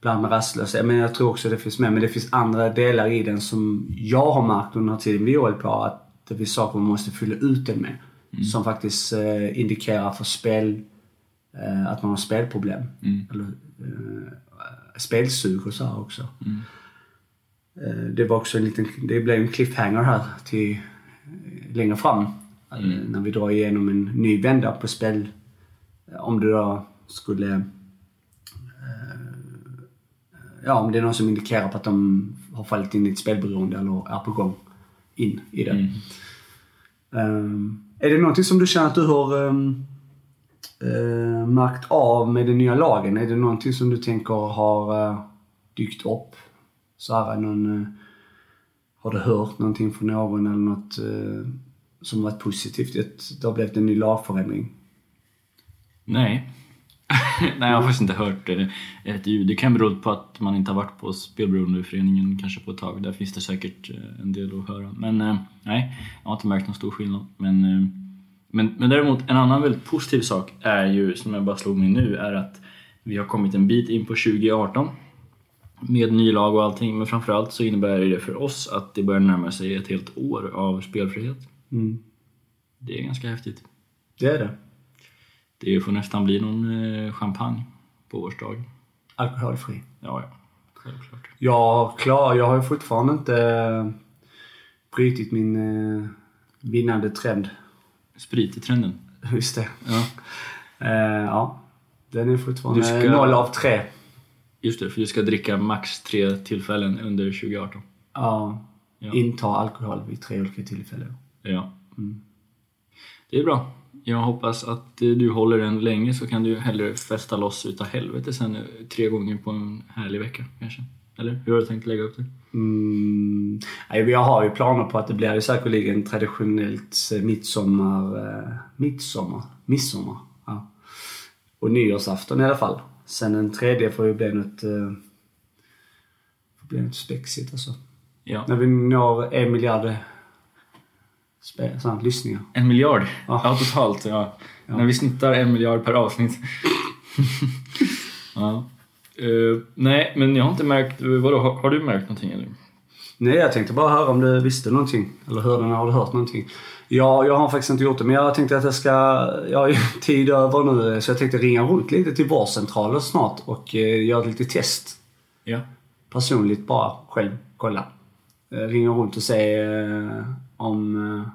bland med rastlösa. Men jag tror också det finns med. Men det finns andra delar i den som jag har märkt under den här tiden vi hållit på. Att det finns saker man måste fylla ut den med. Mm. Som faktiskt indikerar för spel eh, att man har spelproblem. Mm. Eller eh, spelsug och så här också. Mm. Eh, det var också en liten, det blev en cliffhanger här till eh, längre fram. Eh, mm. När vi drar igenom en ny vända på spel. Om du då skulle ja, om det är någon som indikerar på att de har fallit in i ett spelberoende eller är på gång in i det. Mm. Um, är det någonting som du känner att du har um, eh, märkt av med den nya lagen? Är det någonting som du tänker har eh, dykt upp? Så här, någon, eh, har du hört någonting från någon eller något eh, som varit positivt? Att det har blivit en ny lagförändring? Nej. Nej, jag har faktiskt inte hört eh, ett ljud. Det kan bero på att man inte har varit på spelberoendeföreningen kanske på ett tag. Där finns det säkert eh, en del att höra. Men nej, jag har inte märkt någon stor skillnad. Men, men, men däremot, en annan väldigt positiv sak är ju, som jag bara slog mig nu, är att vi har kommit en bit in på 2018 med ny lag och allting. Men framförallt så innebär det för oss att det börjar närma sig ett helt år av spelfrihet. Mm. Det är ganska häftigt. Det är det. Det får nästan bli någon eh, champagne på årsdag. Alkoholfri? Ja, ja. Självklart. Ja, klar. Jag har ju fortfarande inte eh, brutit min eh, vinnande trend. Sprit i trenden. Just det. Ja. Eh, ja. Den är fortfarande Du ska- noll av tre. Just det, för du ska dricka max tre tillfällen under 2018. Ja. Ja. Inta alkohol vid tre olika tillfällen. Ja. Det är bra. Jag hoppas att eh, du håller den länge så kan du hellre festa loss utav helvete sen eh, tre gånger på en härlig vecka kanske. Eller hur har du tänkt lägga upp det? Mm. Jag har ju planer på att det blir ju säkerligen traditionellt eh, midsommar... Eh, midsommar? Midsommar? Ja. Och nyårsafton i alla fall. Sen den tredje får ju bli något... Eh, får bli något spexigt alltså. Ja. När vi når en miljard såna, lyssningar. En miljard? Ja. Ja, totalt. Ja. När vi snittar en miljard per avsnitt. ja. Eh, nej, men jag har inte märkt... Vadå, har, har du märkt någonting eller? Nej, jag tänkte bara höra om du visste någonting. Eller hörde har du hört någonting? Ja, jag har faktiskt inte gjort det, men jag tänkte att jag ska... Jag har ju tid över nu, så jag tänkte ringa runt lite till vårdcentraler snart och eh, göra lite test. Ja. Personligt bara, själv, kolla. Eh, ringa runt och se eh, om, eh,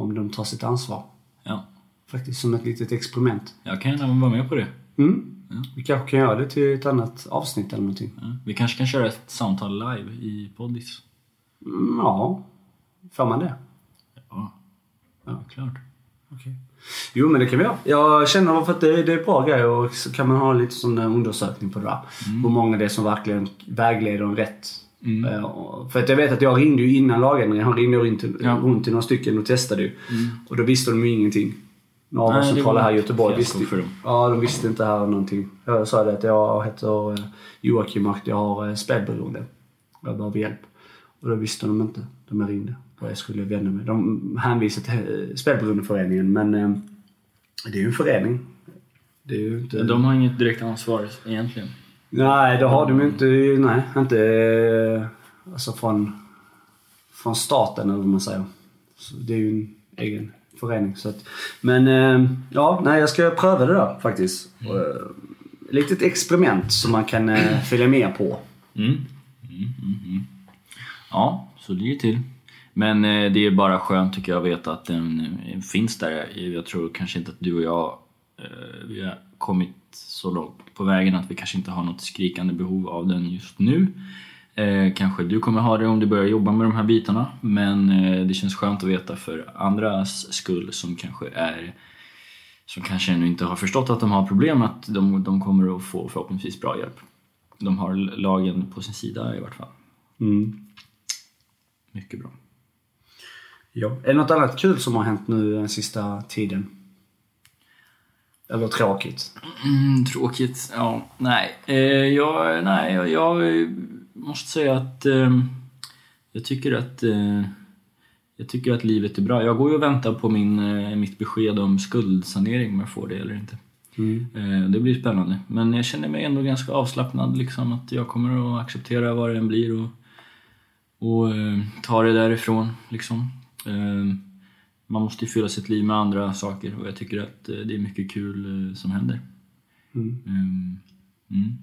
om de tar sitt ansvar. Ja. Faktiskt som ett litet experiment. Jag kan gärna vara med på det. Mm. Vi kanske kan göra det till ett annat avsnitt eller någonting. Ja. Vi kanske kan köra ett samtal live i Poddis. Mm, ja, får man det? Ja. Ja, klart. Okej. Jo men det kan vi göra. Jag känner för att det, det är bra grejer och så kan man ha lite sån undersökning på det där. Hur många det är som verkligen vägleder en rätt. Eh, och- För att jag vet att jag ringde ju innan lagändringen. Han ringde runt, till- Ja. runt till några stycken och testade ju. Och då visste de ju ingenting. Några Nej, det centraler var här i Göteborg visste för dem. Ja, de visste inte här någonting. Jag sa det att jag heter eh, Joakim och jag har eh, spelberoende. Jag behöver hjälp. Och då visste de inte. De ringde. Vad jag skulle vända mig. De hänvisade till eh, spelberoendeföreningen men det är ju en förening. Det är ju inte... De har inget direkt ansvar egentligen. Nej, det har de ju inte. Nej, inte alltså från, från staten eller vad man säger. Så det är ju en egen förening. Så att, men eh, ja, nej, jag ska pröva det där faktiskt. Mm. litet experiment som man kan eh, följa med på. Mm. Mm, mm, mm. Ja, så ligger det till. Men eh, det är bara skönt tycker jag att veta att den eh, finns där. Jag tror kanske inte att du och jag eh, vi har kommit så långt på vägen att vi kanske inte har något skrikande behov av den just nu. Eh, kanske du kommer ha det om du börjar jobba med de här bitarna men eh, det känns skönt att veta för andras skull som kanske är som kanske ännu inte har förstått att de har problem att de, de kommer att få förhoppningsvis bra hjälp. De har lagen på sin sida i vart fall. Mm. Mycket bra. Ja. Är det något annat kul som har hänt nu den sista tiden? Eller tråkigt? Mm, tråkigt. Ja, nej. Eh, jag, nej, jag, jag måste säga att eh, jag tycker att eh, jag tycker att livet är bra. Jag går ju och väntar på min, eh, mitt besked om skuldsanering, om jag får det eller inte. Mm. Eh, det blir spännande. Men jag känner mig ändå ganska avslappnad, liksom, att jag kommer att acceptera vad det än blir och, och eh, ta det därifrån. Liksom. Eh, man måste ju fylla sitt liv med andra saker och jag tycker att det är mycket kul som händer. Mm. Mm.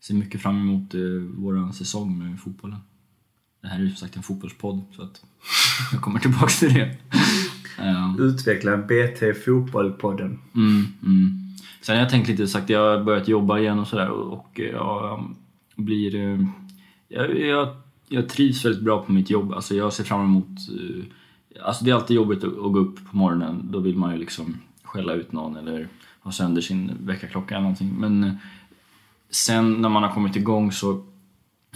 Ser mycket fram emot eh, våran säsong med fotbollen. Det här är ju som sagt en fotbollspodd så att jag kommer tillbaks till det. Ja. Utveckla BT Fotboll-podden. Mm, mm. Sen har jag tänkt lite sagt, jag har börjat jobba igen och sådär och, och jag blir... eh, Jag, jag, jag trivs väldigt bra på mitt jobb. Alltså jag ser fram emot... eh, Alltså det är alltid jobbigt att, att gå upp på morgonen. Då vill man ju liksom skälla ut någon eller ha sönder sin väckarklocka eller någonting. Men eh, sen när man har kommit igång så...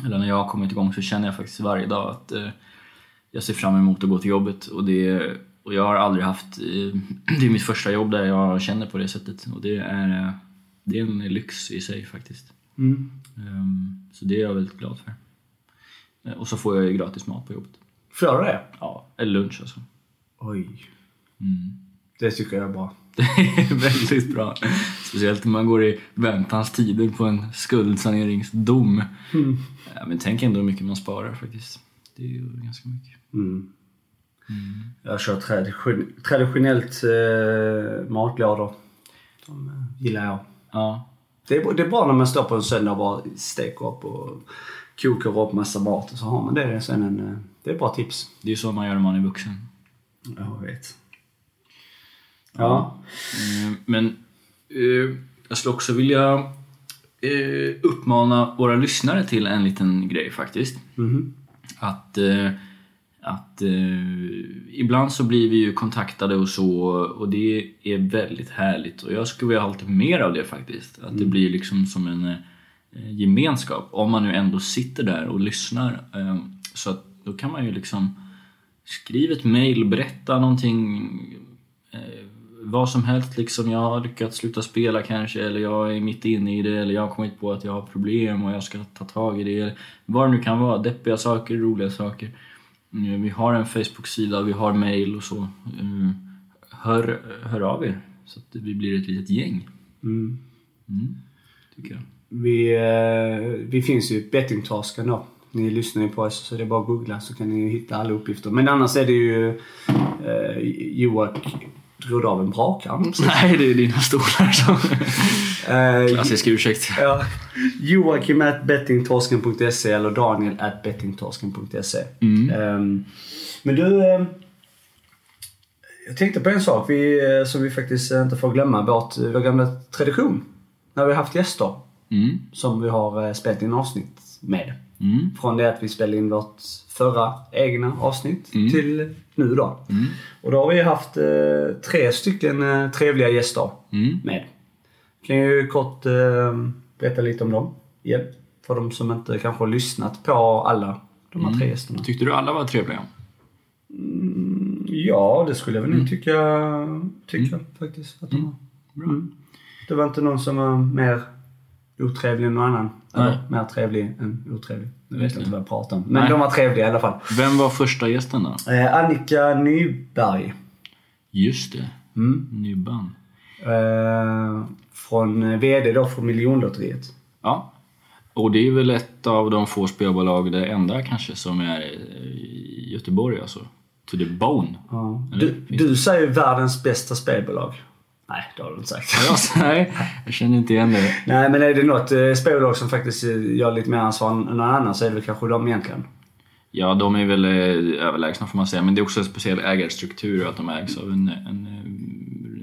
Eller när jag har kommit igång så känner jag faktiskt varje dag att eh, jag ser fram emot att gå till jobbet. Och, det, och jag har aldrig haft... eh, Det är mitt första jobb där jag känner på det sättet. Och det är, eh, det är en lyx i sig faktiskt. Mm. Ehm, Så det är jag väldigt glad för. Eh, Och så får jag ju gratis mat på jobbet. Får du det? Ja, eller lunch alltså. Oj. Mm. Det tycker jag är bra. Det är väldigt bra. Speciellt när man går i väntans tider på en skuldsaneringsdom. Ja, men tänk ändå hur mycket man sparar faktiskt. Det är ju ganska mycket. Mm. Jag kör tradition, traditionellt eh, matlådor. De eh, gillar jag. Ja, Det är, det är bra när man står på en söndag och bara steker upp och kokar upp massa mat och så har man det sen en... eh, Det är ett bra tips. det är ju så man gör när man är vuxen. Jag vet. Ja. Eh, Men eh, jag skulle också vilja eh, uppmana våra lyssnare till en liten grej faktiskt. Mhm. Att, att ibland så blir vi ju kontaktade och så och det är väldigt härligt och jag skulle vilja ha lite mer av det faktiskt. Att det blir liksom som en gemenskap om man nu ändå sitter där och lyssnar. Så att då kan man ju liksom skriva ett mail, berätta någonting vad som helst liksom. Jag har lyckats sluta spela kanske eller jag är mitt inne i det eller jag har kommit på att jag har problem och jag ska ta tag i det. Vad det nu kan vara. Deppiga saker, roliga saker. Mm, Vi har en Facebook-sida, vi har mail och så. Mm, Hör, hör av er så att vi blir ett litet gäng. Mm. Mm, tycker jag. Vi, eh, vi finns ju Bettingtorsken då. Ni lyssnar ju på oss så det är bara att googla så kan ni hitta alla uppgifter. Men annars är det ju eh, Joak drog av en brakare. Nej, det är dina stolar som... Eh, Klassisk ursäkt. Ja. Joakim at bettingtorsken.se eller Daniel at bettingtorsken.se. Mm. Ehm, men du, ehm, jag tänkte på en sak vi, eh, som vi faktiskt inte får glömma. Vårt, vår gamla tradition. När vi har haft gäster Mm. som vi har eh, spelat in avsnitt med. Mm. Från det att vi spelade in vårt förra egna avsnitt Mm. till nu då. Mm. Och då har vi haft eh, tre stycken eh, trevliga gäster Mm. med. Kan ju kort eh, berätta lite om dem igen. För de som inte kanske har lyssnat på alla de här tre gästerna. Tyckte du alla var trevliga? Ja, det skulle jag väl nog tycka, tycka faktiskt. Att de var. Mm. Det var inte någon som var mer otrevlig än någon annan. Nej. Eller mer trevlig än otrevlig. Jag vet Just inte vad jag pratar om. Men Nej. de var trevliga i alla fall. Vem var första gästen då? Eh, Annika Nyberg. Just det, Mm. Nybban. Eh, från eh, VD då för Miljonlotteriet. Ja. Och det är väl ett av de få spelbolag, det enda kanske, som är i Göteborg alltså. To the bone. Ja. Du, du säger världens bästa spelbolag. Nej, det har du inte sagt. Ja, nej, jag känner inte igen det. Nej, men är det något eh, spelbolag som faktiskt eh, gör lite mer ansvar än någon annan så är det väl kanske de egentligen. Ja, de är väl eh, överlägsna får man säga, men det är också en speciell ägarstruktur att de ägs av en, en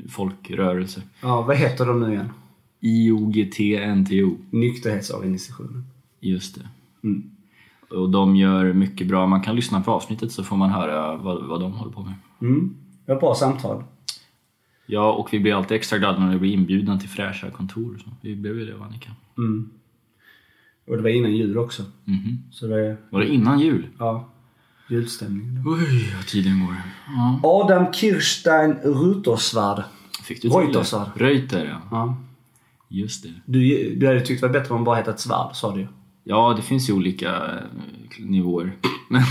folkrörelse. Ja, vad heter de nu igen? IOGT-NTO. Nykterhetsorganisationen. Just det. Mm. Och de gör mycket bra. Man kan lyssna på avsnittet så får man höra vad, vad de håller på med. Mm. Det var ett bra samtal. Ja, och vi blir alltid extra glada när vi blir inbjudna till fräscha kontor. Så. Vi blev ju det, Annika. Mm. Och det var innan jul också. Mhm. Så det Var det innan jul? ja, julstämning. då. Oj, vad tiden går. Ja. Adam Kirstein Rutersvärd. Fick du det? Reuter, ja. Ja. Just det. Du, du hade tyckt det var bättre om bara hetat Svärd, sa du. Ja, det finns ju olika eh, nivåer. Men,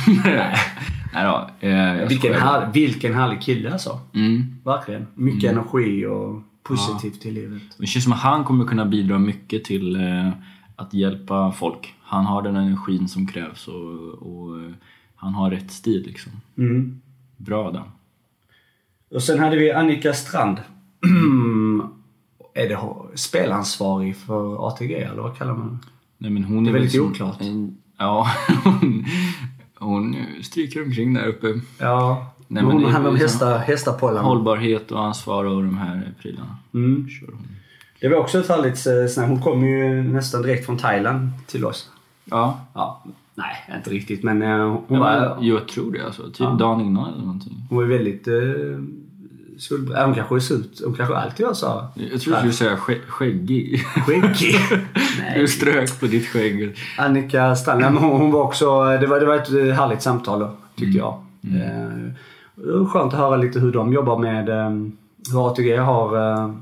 nej då. Eh, Vilken, skojar. här, vilken härlig kille alltså. Mm. Verkligen. Mycket energi och positivt till livet. Det känns som att han kommer kunna bidra mycket till eh, att hjälpa folk. Han har den energin som krävs och, och eh, han har rätt stil liksom. Mm. Bra Dan. Och sen hade vi Annika Strand. är det spelansvarig för ATG eller vad kallar man det? Nej, men hon Det är väl väldigt som oklart. En, ja, hon, hon stryker omkring där uppe. Ja, Nej, men hon är handlar om hästarpollarna. Hållbarhet och ansvar och de här prylarna. Mm. Kör hon. Det var också ett härligt eh, snack. Hon kom ju nästan direkt från Thailand till oss. Ja. ja. Nej, inte riktigt men uh, hon var... Jo, jag tror det alltså. Typ ja. dagen innan eller någonting. Hon var väldigt uh, solbränd. Hon kanske ser ut... Hon kanske alltid var så. Jag tror du skulle säga skä skäggig. Skäggig? Du strök på ditt skägg. Annika Strand, hon, hon var också... Det var, det var ett härligt samtal då, tyckte mm. jag. Mm. Uh, skönt att höra lite hur de jobbar med... Um, hur ATG har... Uh,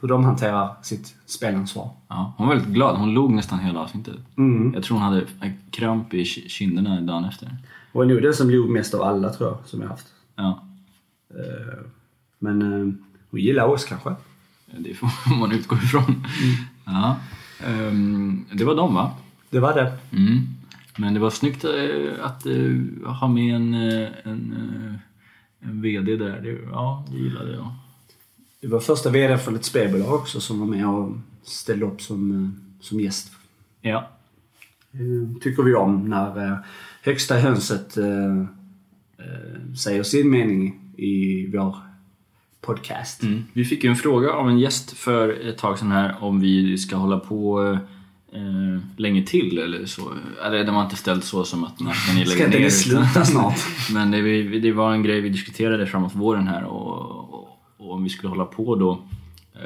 hur de hanterar sitt spelansvar. Ja, hon var väldigt glad. Hon log nästan hela avsnittet. Mm. Jag tror hon hade kramp i kinderna dagen efter. Och är nog den som log mest av alla tror jag, som jag haft. Ja. Men uh, hon gillar oss kanske? Det får man utgå ifrån. Mm. Ja. Um, det var dem va? Det var det. Mm. Men det var snyggt uh, att ha med en, en, en VD där. Det, ja, det gillade jag. Det var första VD för ett spelbolag också som var med och ställde upp som, som gäst. Ja. Tycker vi om när högsta hönset säger sin mening i vår podcast. Mm. Vi fick ju en fråga av en gäst för ett tag sedan här om vi ska hålla på eh, länge till eller så. Eller den var inte ställd så som att när ska ni lägga ner? Ska inte sluta snart? Men det, det, var en grej vi diskuterade framåt våren här och, och, och om vi skulle hålla på då.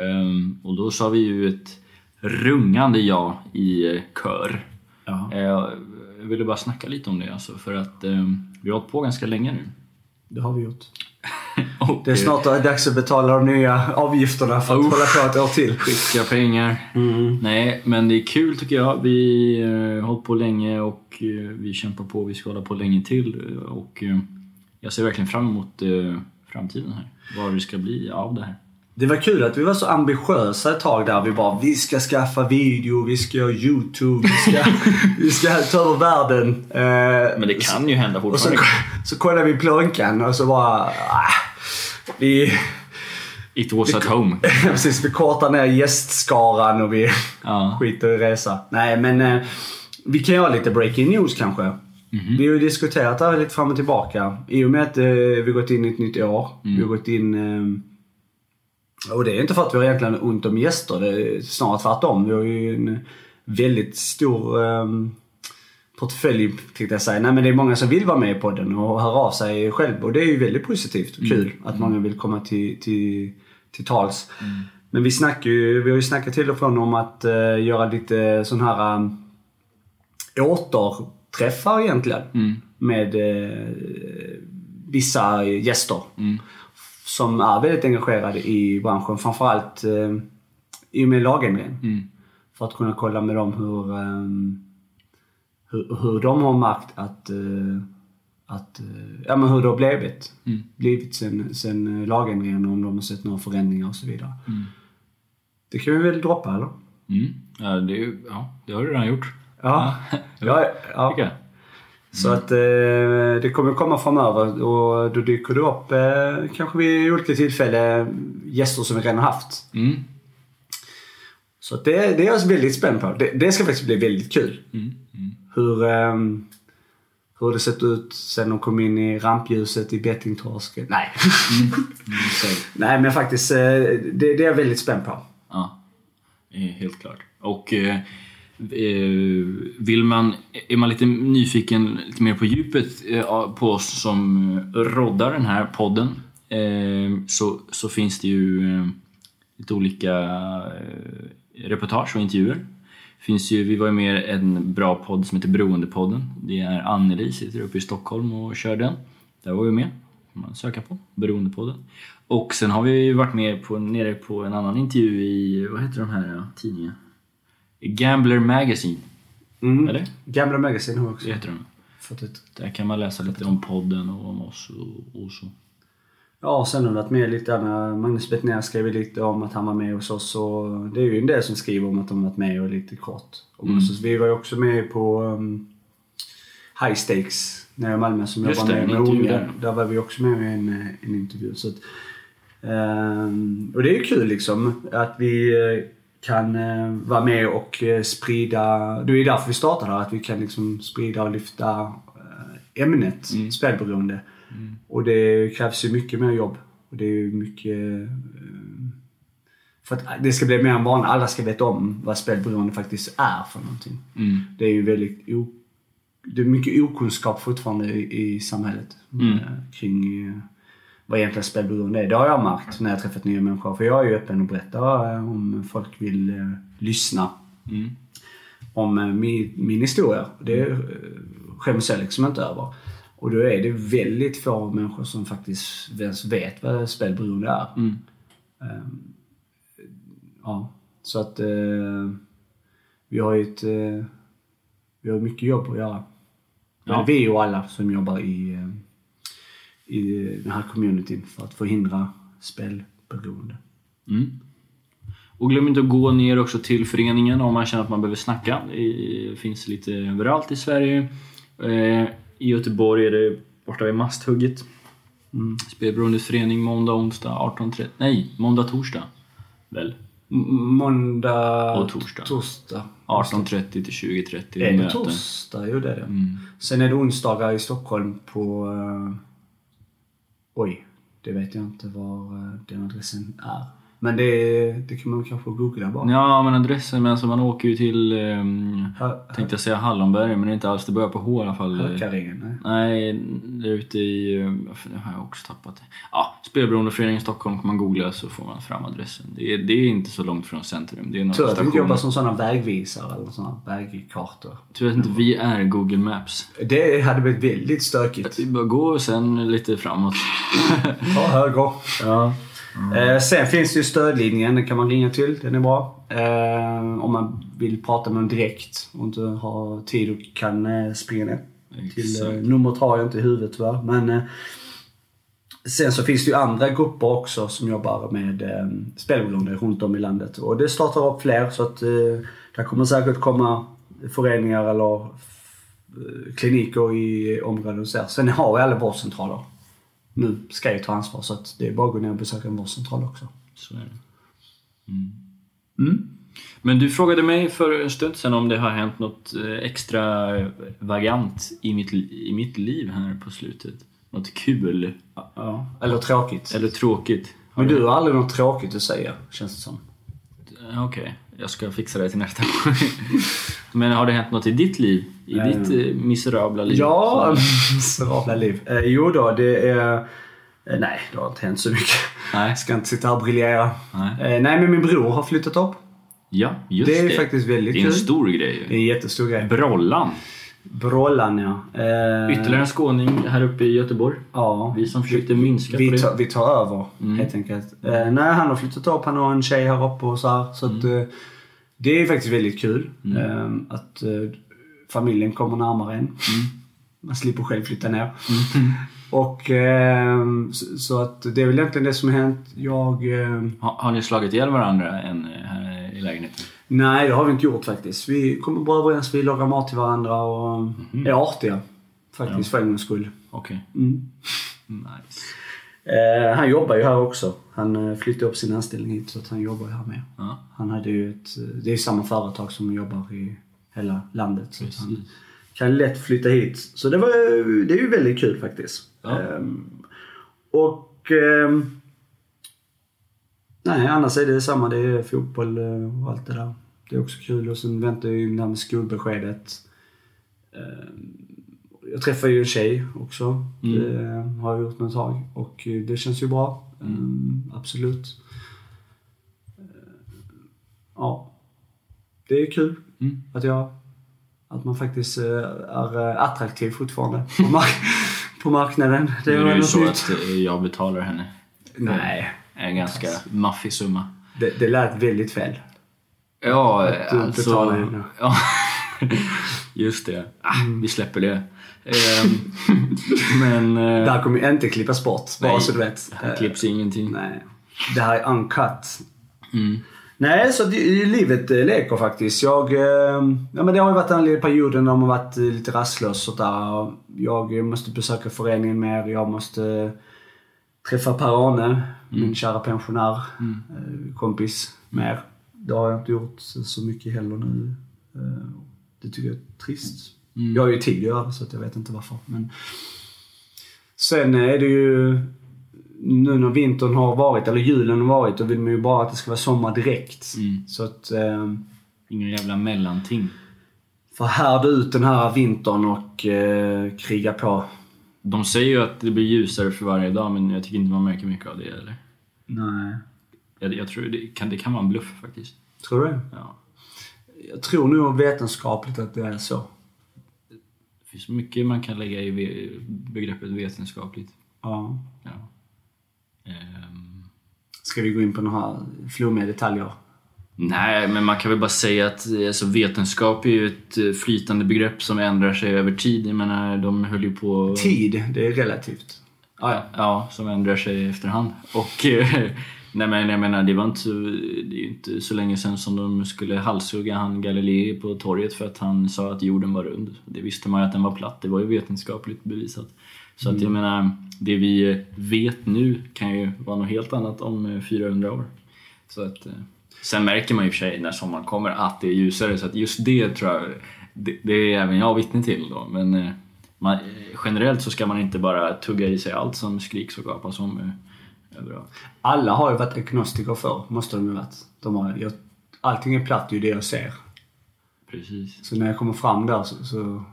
Um, och då sa vi ju ett rungande ja i eh, kör. Ja. Uh, jag ville bara snacka lite om det alltså för att um, vi har hållit på ganska länge nu. Det har vi gjort. det är snart dags att betala de nya avgifterna för att oh, hålla på ett år till. Skicka pengar. Mm. Nej, men det är kul tycker jag. Vi har hållit på länge och uh, vi kämpar på. Vi ska hålla på länge till. Och uh, jag ser verkligen fram emot uh, framtiden här. Vad det ska bli av det här. Det var kul att vi var så ambitiösa ett tag där. Vi bara, vi ska skaffa video, vi ska göra YouTube, vi ska, vi ska ta över världen. Eh, Men det kan ju hända fortfarande. Så, så kollade vi plånkan och så bara, ah, vi... It was vi, at home. precis, vi kortar ner gästskaran och vi ja. skiter i resa. Nej men, eh, vi kan göra lite breaking news kanske. Mm -hmm. Vi har ju diskuterat det här lite fram och tillbaka. I och med att eh, vi gått in i ett nytt år. Mm. Vi har gått in eh, och det är inte för att vi har egentligen ont om gäster. Det är snarare tvärtom. Vi har ju en väldigt stor um, portfölj, tänkte jag säga. Nej men det är många som vill vara med i podden och höra av sig själv. Och det är ju väldigt positivt och kul mm. att många vill komma till, till, till tals. Mm. Men vi snackar ju, vi har ju snackat till och från om att uh, göra lite sån här um, återträffar egentligen. Mm. Med uh, vissa gäster. Mm som är väldigt engagerade i branschen. Framförallt eh, i och med lagändringen. Mm. För att kunna kolla med dem hur, um, hur, hur de har märkt att, uh, att uh, ja men hur det har blivit. Mm. Blivit sen, sen lagändringen om de har sett några förändringar och så vidare. Mm. Det kan vi väl droppa eller? Mm. Ja, det, ja, det har du redan gjort. Ja. ja, ja. ja. Så att eh, det kommer komma framöver och då dyker det upp eh, kanske vid olika tillfällen gäster som vi redan haft. Mm. Så att det, det är jag väldigt spänd på. Det, det ska faktiskt bli väldigt kul. Mm. Mm. Hur, eh, hur det sett ut sen de kom in i rampljuset i bettingtorsken. Nej. Mm. Nej men faktiskt, eh, det, det är jag väldigt spänd på. Ja, helt klart. Och eh, Eh, vill man, är man lite nyfiken lite mer på djupet eh, på oss som roddar den här podden eh, så, så finns det ju lite olika reportage och intervjuer. Finns ju, vi var ju med i en bra podd som heter Beroendepodden. Det är Anneli, sitter uppe i Stockholm och kör den. Där var vi med. man söka på. Beroendepodden. Och sen har vi varit med på, nere på en annan intervju i, vad heter de här tidningarna? Gambler Magazine. Mm. Eller? Gambler Magazine har också. Det heter ett... Där kan man läsa lite om podden och om oss och, och så. Ja, sen har det varit med lite när Magnus Bettner skrev lite om att han var med hos oss. Och det är ju en del som skriver om att de varit med och lite kort. Mm. Så vi var ju också med på um, High Stakes nere i Malmö som jag var med med unga. Där var vi också med i en, en intervju. Så att, um, och det är ju kul liksom att vi kan eh, vara med och eh, sprida, det är därför vi startade här, att vi kan liksom sprida och lyfta eh, ämnet mm. spelberoende. Mm. Och det krävs ju mycket mer jobb. Och det är ju mycket eh, för att det ska bli mer en vana. Alla ska veta om vad spelberoende faktiskt är för någonting. Mm. Det är ju väldigt o, det är mycket okunskap fortfarande i, i samhället Mm. eh, kring eh, vad egentligen spelberoende är. Det har jag märkt när jag träffat nya människor. För jag är ju öppen och berättar om folk vill eh, lyssna Mm. om eh, min, min historia. Det eh, skäms jag liksom inte över. Och då är det väldigt få människor som faktiskt ens vet vad spelberoende är. Mm. Ehm, ja, så att eh, vi har ju ett, eh, vi har mycket jobb att göra. Ja. Vi och alla som jobbar i, eh, i den här communityn för att förhindra spelberoende. Mm. Och glöm inte att gå ner också till föreningen om man känner att man behöver snacka. Det finns lite överallt i Sverige. I Göteborg är det borta vid Masthugget. Mm. Spelberoendes förening måndag, onsdag 18.30. Nej, måndag, torsdag. Väl? M- måndag... Och torsdag. Torsdag. 18.30 till 20.30. Är det möten. torsdag? Jo, det är det. Mm. Sen är det onsdagar i Stockholm på... eh, oj, det vet jag inte var eh, den adressen är. Men det, det kan man kanske googla bara. Ja, men adressen, men alltså man åker ju till, um, Hö- tänkte jag säga Hallonberg, men det är inte alls, det börjar på H i alla fall. Hökarängen, nej. Nej, där ute i... Det har jag också tappat. Ja, Spelberoendeföreningen Stockholm kan man googla så får man fram adressen. Det är, det är inte så långt från centrum. Det är Tur att vi inte jobbar som sådana vägvisare eller sådana vägkartor. Tur att inte vi är Google Maps. Det hade blivit väldigt stökigt. Vi bara går och sen lite framåt. Ta höger. Ja. Eh, sen finns det ju stödlinjen, den kan man ringa till. Den är bra. Eh, om man vill prata med någon direkt och inte har tid och kan eh, springa ner. Till, eh, numret har jag inte i huvudet tyvärr. Men sen så finns det ju andra grupper också som jobbar med eh, spelberoende runt om i landet. Och det startar upp fler så att eh, där kommer säkert komma föreningar eller kliniker i området och så. Sen har vi alla vårdcentraler. Nu ska jag ta ansvar så att det är bara att gå ner och besöka en vårdcentral också. Så är det. Mm. Men du frågade mig för en stund sedan om det har hänt något eh, extra vagant i mitt, i mitt liv här på slutet. Något kul. Ja. Eller tråkigt. Eller tråkigt. Men du har aldrig något tråkigt att säga, känns det som. Okej, jag ska fixa det till nästa gång. Men har det hänt något i ditt liv? I Eh. ditt eh, miserabla liv? Ja, miserabla liv. Eh, jo då, det är... Eh, nej, det har inte hänt så mycket. Nej. Jag ska inte sitta här och briljera. Nej. Eh, nej, men min bror har flyttat upp. Ja, just Det det. är faktiskt väldigt Det är en kul. stor grej Det är en jättestor grej. Brollan. Brollan, ja. Eh, Ytterligare en skåning här uppe i Göteborg. Ja. Vi som försökte minska på Vi det. tar, vi tar över, helt enkelt. Eh, nej, han har flyttat upp. Han har en tjej här uppe och så här. Så att, eh, det är faktiskt väldigt kul. Eh, att eh, familjen kommer närmare en. Man slipper själv flytta ner. Och ehm, så, så att det är väl egentligen det som har hänt. Jag... ehm, Har, har ni slagit ihjäl varandra än eh, här i lägenheten? Nej, det har vi inte gjort faktiskt. Vi kommer bara överens. Vi lagar mat till varandra och är artiga. Faktiskt, för en gångs skull. Okej. Mm. Nice. Eh, han jobbar ju här också. Han eh, flyttade upp sin anställning hit så att han jobbar ju här med. Ja. Han hade ju ett, eh, det är ju samma företag som jobbar i hela landet. Så att han kan lätt flytta hit. Så det, var, det är ju väldigt kul faktiskt. Ja. Ehm, och... ehm, nej, annars är det samma. Det är fotboll eh, och allt det där. Det är också kul. Och sen väntar ju det här med skolbeskedet. Ehm, jag träffade ju en tjej också. Det har jag gjort ett tag. Och eh, det känns ju bra. Ehm, absolut. Ja. Det är kul Mm. att jag att man faktiskt eh, är eh, attraktiv fortfarande på, mark- på marknaden. Det är är det väl ju något så nytt. att eh, jag betalar henne. Nej, En ganska maffig summa. det, det lät väldigt fel. Ja, Att du alltså... betalar henne. Ja. Just det. Ah, vi släpper det. Ehm, men... Det eh, här kommer ju inte klippas bort, bara Nej, så du vet. Här klipps ingenting. Nej. Det här är uncut. Mm. Nej, så det, livet eh, leker faktiskt. Jag, eh, ja, men det har ju varit den lilla perioden när man varit eh, lite rastlös och där. Jag måste besöka föreningen mer. Jag måste träffa Per-Arne, min kära pensionär, eh, kompis, mer. Det har jag inte gjort så mycket heller nu. Eh, Det tycker jag är trist. Jag har ju tid att göra så att jag vet inte varför. Men sen är det ju nu när vintern har varit, eller julen har varit, då vill man ju bara att det ska vara sommar direkt. Mm. Så att... Eh, Ingen jävla mellanting. förhärda ut den här vintern och eh, kriga på. De säger ju att det blir ljusare för varje dag men jag tycker inte man märker mycket av det eller? Nej. Jag, jag tror det kan, det kan vara en bluff faktiskt. Tror du? Ja. Jag tror nog vetenskapligt att det är så. Det finns mycket man kan lägga i begreppet vetenskapligt. Ja. Ja. Ehm, Ska vi gå in på några flummiga detaljer? Nej, men man kan väl bara säga att alltså, vetenskap är ju ett eh, flytande begrepp som ändrar sig över tid. Jag menar, de höll ju på... Tid, det är relativt. Ja, ja, som ändrar sig efterhand. Och eh, nej men jag menar, det var inte, det är ju inte så länge sedan som de skulle halshugga han Galilei på torget för att han sa att jorden var rund. Det visste man ju att den var platt, det var ju vetenskapligt bevisat. Så att jag menar, det vi vet nu kan ju vara något helt annat om eh, 400 år. Så att, eh, sen märker man ju i och för sig när sommaren kommer att det är ljusare, så att just det tror jag, det, det är även jag vittne till då. Men eh, man, eh, generellt så ska man inte bara tugga i sig allt som skriks och gapas om eh, överallt. Alla har ju varit agnostiker förr, måste de ju varit. De har, jag, allting är platt, det är ju det jag ser. Precis. Så när jag kommer fram där så, så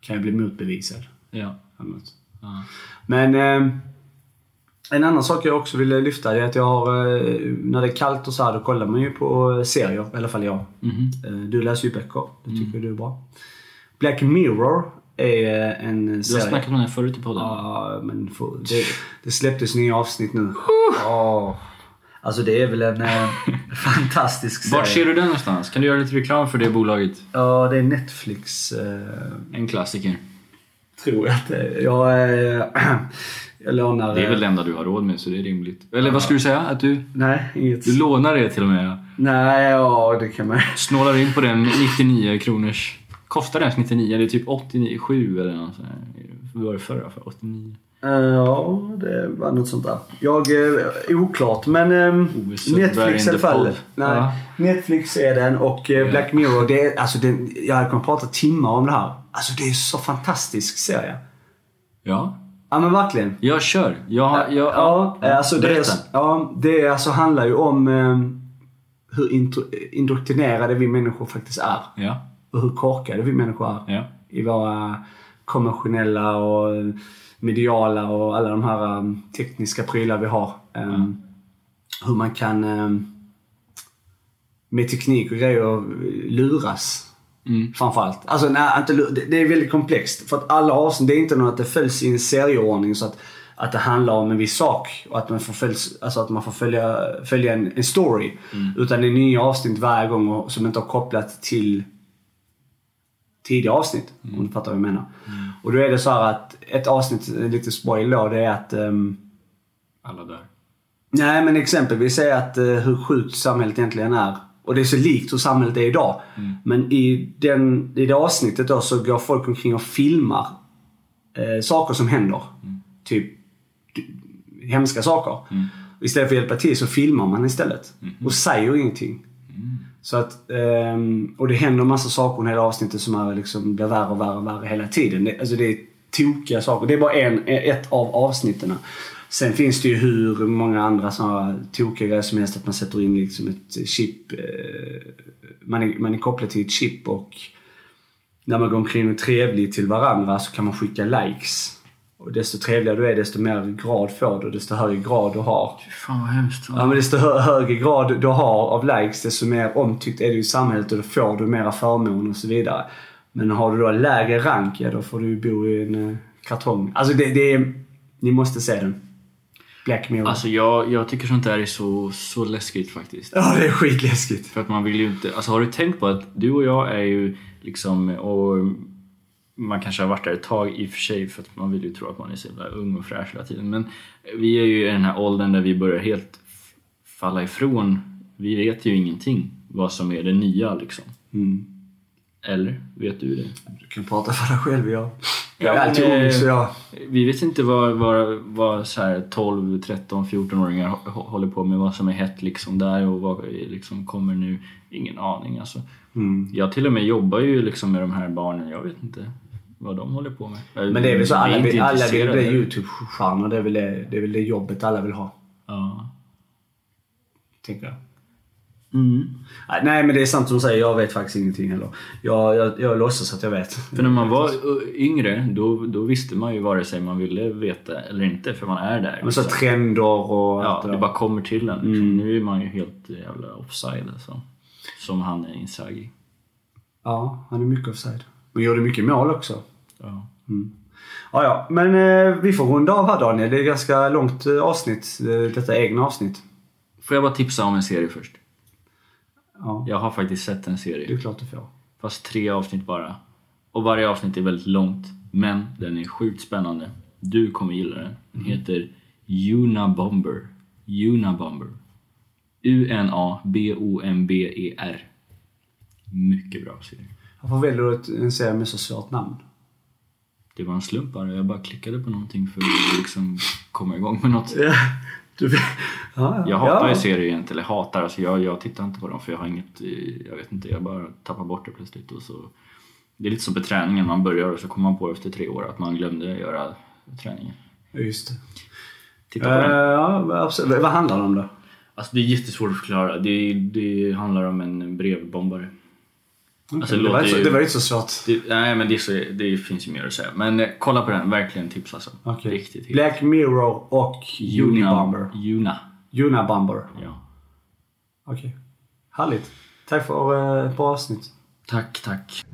kan jag bli motbevisad. Ja. Men eh, en annan sak jag också ville lyfta är att jag har, eh, när det är kallt och så här, då kollar man ju på serier. I alla fall jag. Eh, du läser ju böcker. Det tycker du är bra. Black Mirror är eh, en Du har serie. snackat om här förut i podden. Ja, men för, det, det släpptes nya avsnitt nu. Ja. Alltså det är väl en eh, fantastisk serie. Vart ser du den någonstans? Kan du göra lite reklam för det bolaget? Ja, det är Netflix. Eh, En klassiker. tror jag att det är. Jag, eh, jag lånar... Det är väl eh, det enda du har råd med så det är rimligt. Eller vad skulle du säga? Att du, Nej, inget. du lånar det till och med? Nej, ja det kan man Snålar in på den 99 kronors... Kostar den 99? Det är typ 89, 7 eller något sånt. Vad var det förra för? 89? Eh, Ja, det var något sånt där. Jag, eh, oklart men Sundberg Netflix i alla fall. Nej, Ja. Netflix är den och Black Mirror, det är, alltså den, jag hade kunnat prata timmar om det här. Alltså det är så fantastisk serie. Ja. Ja men verkligen. Jag kör. Jag, har- jag, Ja, eh, alltså det, är, Berätta. ja, det är, alltså handlar ju om eh, hur intro, indoktrinerade vi människor faktiskt är. Ja. Och hur korkade vi människor är. Ja. I våra konventionella och mediala och alla de här um, tekniska prylar vi har. Um, Hur man kan um, med teknik och grejer luras. Mm. Framförallt. Alltså nej, det, är väldigt komplext. För att alla avsnitt, det är inte något att det följs i en serieordning så att, att det handlar om en viss sak. Och att man får, följs, alltså att man får följa, följa en, en story. Utan det är nya avsnitt varje gång och, som inte har kopplat till tidiga avsnitt. Om du fattar vad jag menar. Och då är det så här att ett avsnitt, lite spoil då, det är att ehm, Alla där. Nej, men exempelvis är att eh, hur sjukt samhället egentligen är. Och det är så likt hur samhället är idag. Men i, den, i det avsnittet då så går folk omkring och filmar eh, saker som händer. Typ d- hemska saker. Istället för att hjälpa till så filmar man istället. Och säger ingenting. Så att, ehm, och det händer massa saker i hela avsnittet som är liksom, blir värre och värre och värre hela tiden. Det, alltså det är tokiga saker. Det är bara en, ett av avsnitten. Sen finns det ju hur många andra sådana tokiga grejer som helst. Att man sätter in liksom ett chip. Eh, man, är, man är kopplad till ett chip och när man går omkring och är trevlig till varandra så kan man skicka likes. Och desto trevligare du är, desto mer grad får du. Desto högre grad du har. Fan vad hemskt. Ja, men desto hö- högre grad du har av likes, desto mer omtyckt är du i samhället och då får du mera förmåner och så vidare. Men har du då lägre rank, ja då får du bo i en eh, kartong. Alltså det, det är... Ni måste se den. Black Mirror. Alltså jag, jag tycker sånt där är så, så läskigt faktiskt. ja, det är skitläskigt. För att man vill ju inte... Alltså har du tänkt på att du och jag är ju liksom... Och man kanske har varit där ett tag i och för sig för att man vill ju tro att man är så jävla ung och fräsch hela tiden. Men vi är ju i den här åldern där vi börjar helt falla ifrån. Vi vet ju ingenting vad som är det nya liksom. Mm. Eller? Vet du det? Du kan prata för dig själv, jag. Ja, Jag är alltid men, ung eh, så jag... Vi vet inte vad, vad, vad så här 12, 13, 14-åringar hå- håller på med, vad som är hett liksom där och vad liksom kommer nu. Ingen aning alltså. Mm. Jag till och med jobbar ju liksom med de här barnen, jag vet inte. vad de håller på med. Men det är väl så, alla, inte vill, alla vill bli YouTube-stjärnor. Det, är väl det, det är väl det jobbet alla vill ha. Ja. Tänker jag. Nej, Nej, men det är sant som du säger. Jag vet faktiskt ingenting heller. Jag, jag, jag låtsas att jag vet. För när man var uh, yngre, då, då visste man ju vare sig man ville veta eller inte, för man är där. Men så trender och ja, det det bara kommer till en. Liksom. Mm. Nu är man ju helt jävla offside alltså. Som han är Inzaghi. Ja, han är mycket offside. Men gjorde mycket mål också. Ja. Ja, ja. Men eh, vi får runda av här Daniel. Det är ett ganska långt eh, avsnitt. Eh, detta egna avsnitt. Får jag bara tipsa om en serie först? Ja, Jag har faktiskt sett en det serie. är klart du får. Fast tre avsnitt bara. Och varje avsnitt är väldigt långt. Men den är sjukt spännande. Du kommer gilla den. Den heter Unabomber. Unabomber. U-N-A-B-O-M-B-E-R. Mycket bra serie. Varför väljer du en serie med så svårt namn? Det var en slump bara. Jag bara klickade på någonting för att liksom komma igång med något. Ja, du, ja, Jag hatar ja. ju serier egentligen. Eller hatar, alltså jag, jag tittar inte på dem för jag har inget, jag vet inte, jag bara tappar bort det plötsligt. Och så, det är lite som på träningen, man börjar och så kommer man på efter tre år att man glömde göra träningen. Just det. Titta på den. ja, absolut. Vad handlar det om då? Alltså det är jättesvårt att förklara. Det, det handlar om en brevbombare. Alltså, det, det var inte, så- ju- det var inte så svårt. Det, nej men det, så, det finns ju mer att säga. Men eh, kolla på den, verkligen tips alltså. Okej. Riktigt. Black Mirror och Unibomber. Una. Unabomber. Ja. Okej. Härligt. Tack för eh, ett bra avsnitt. Tack, tack.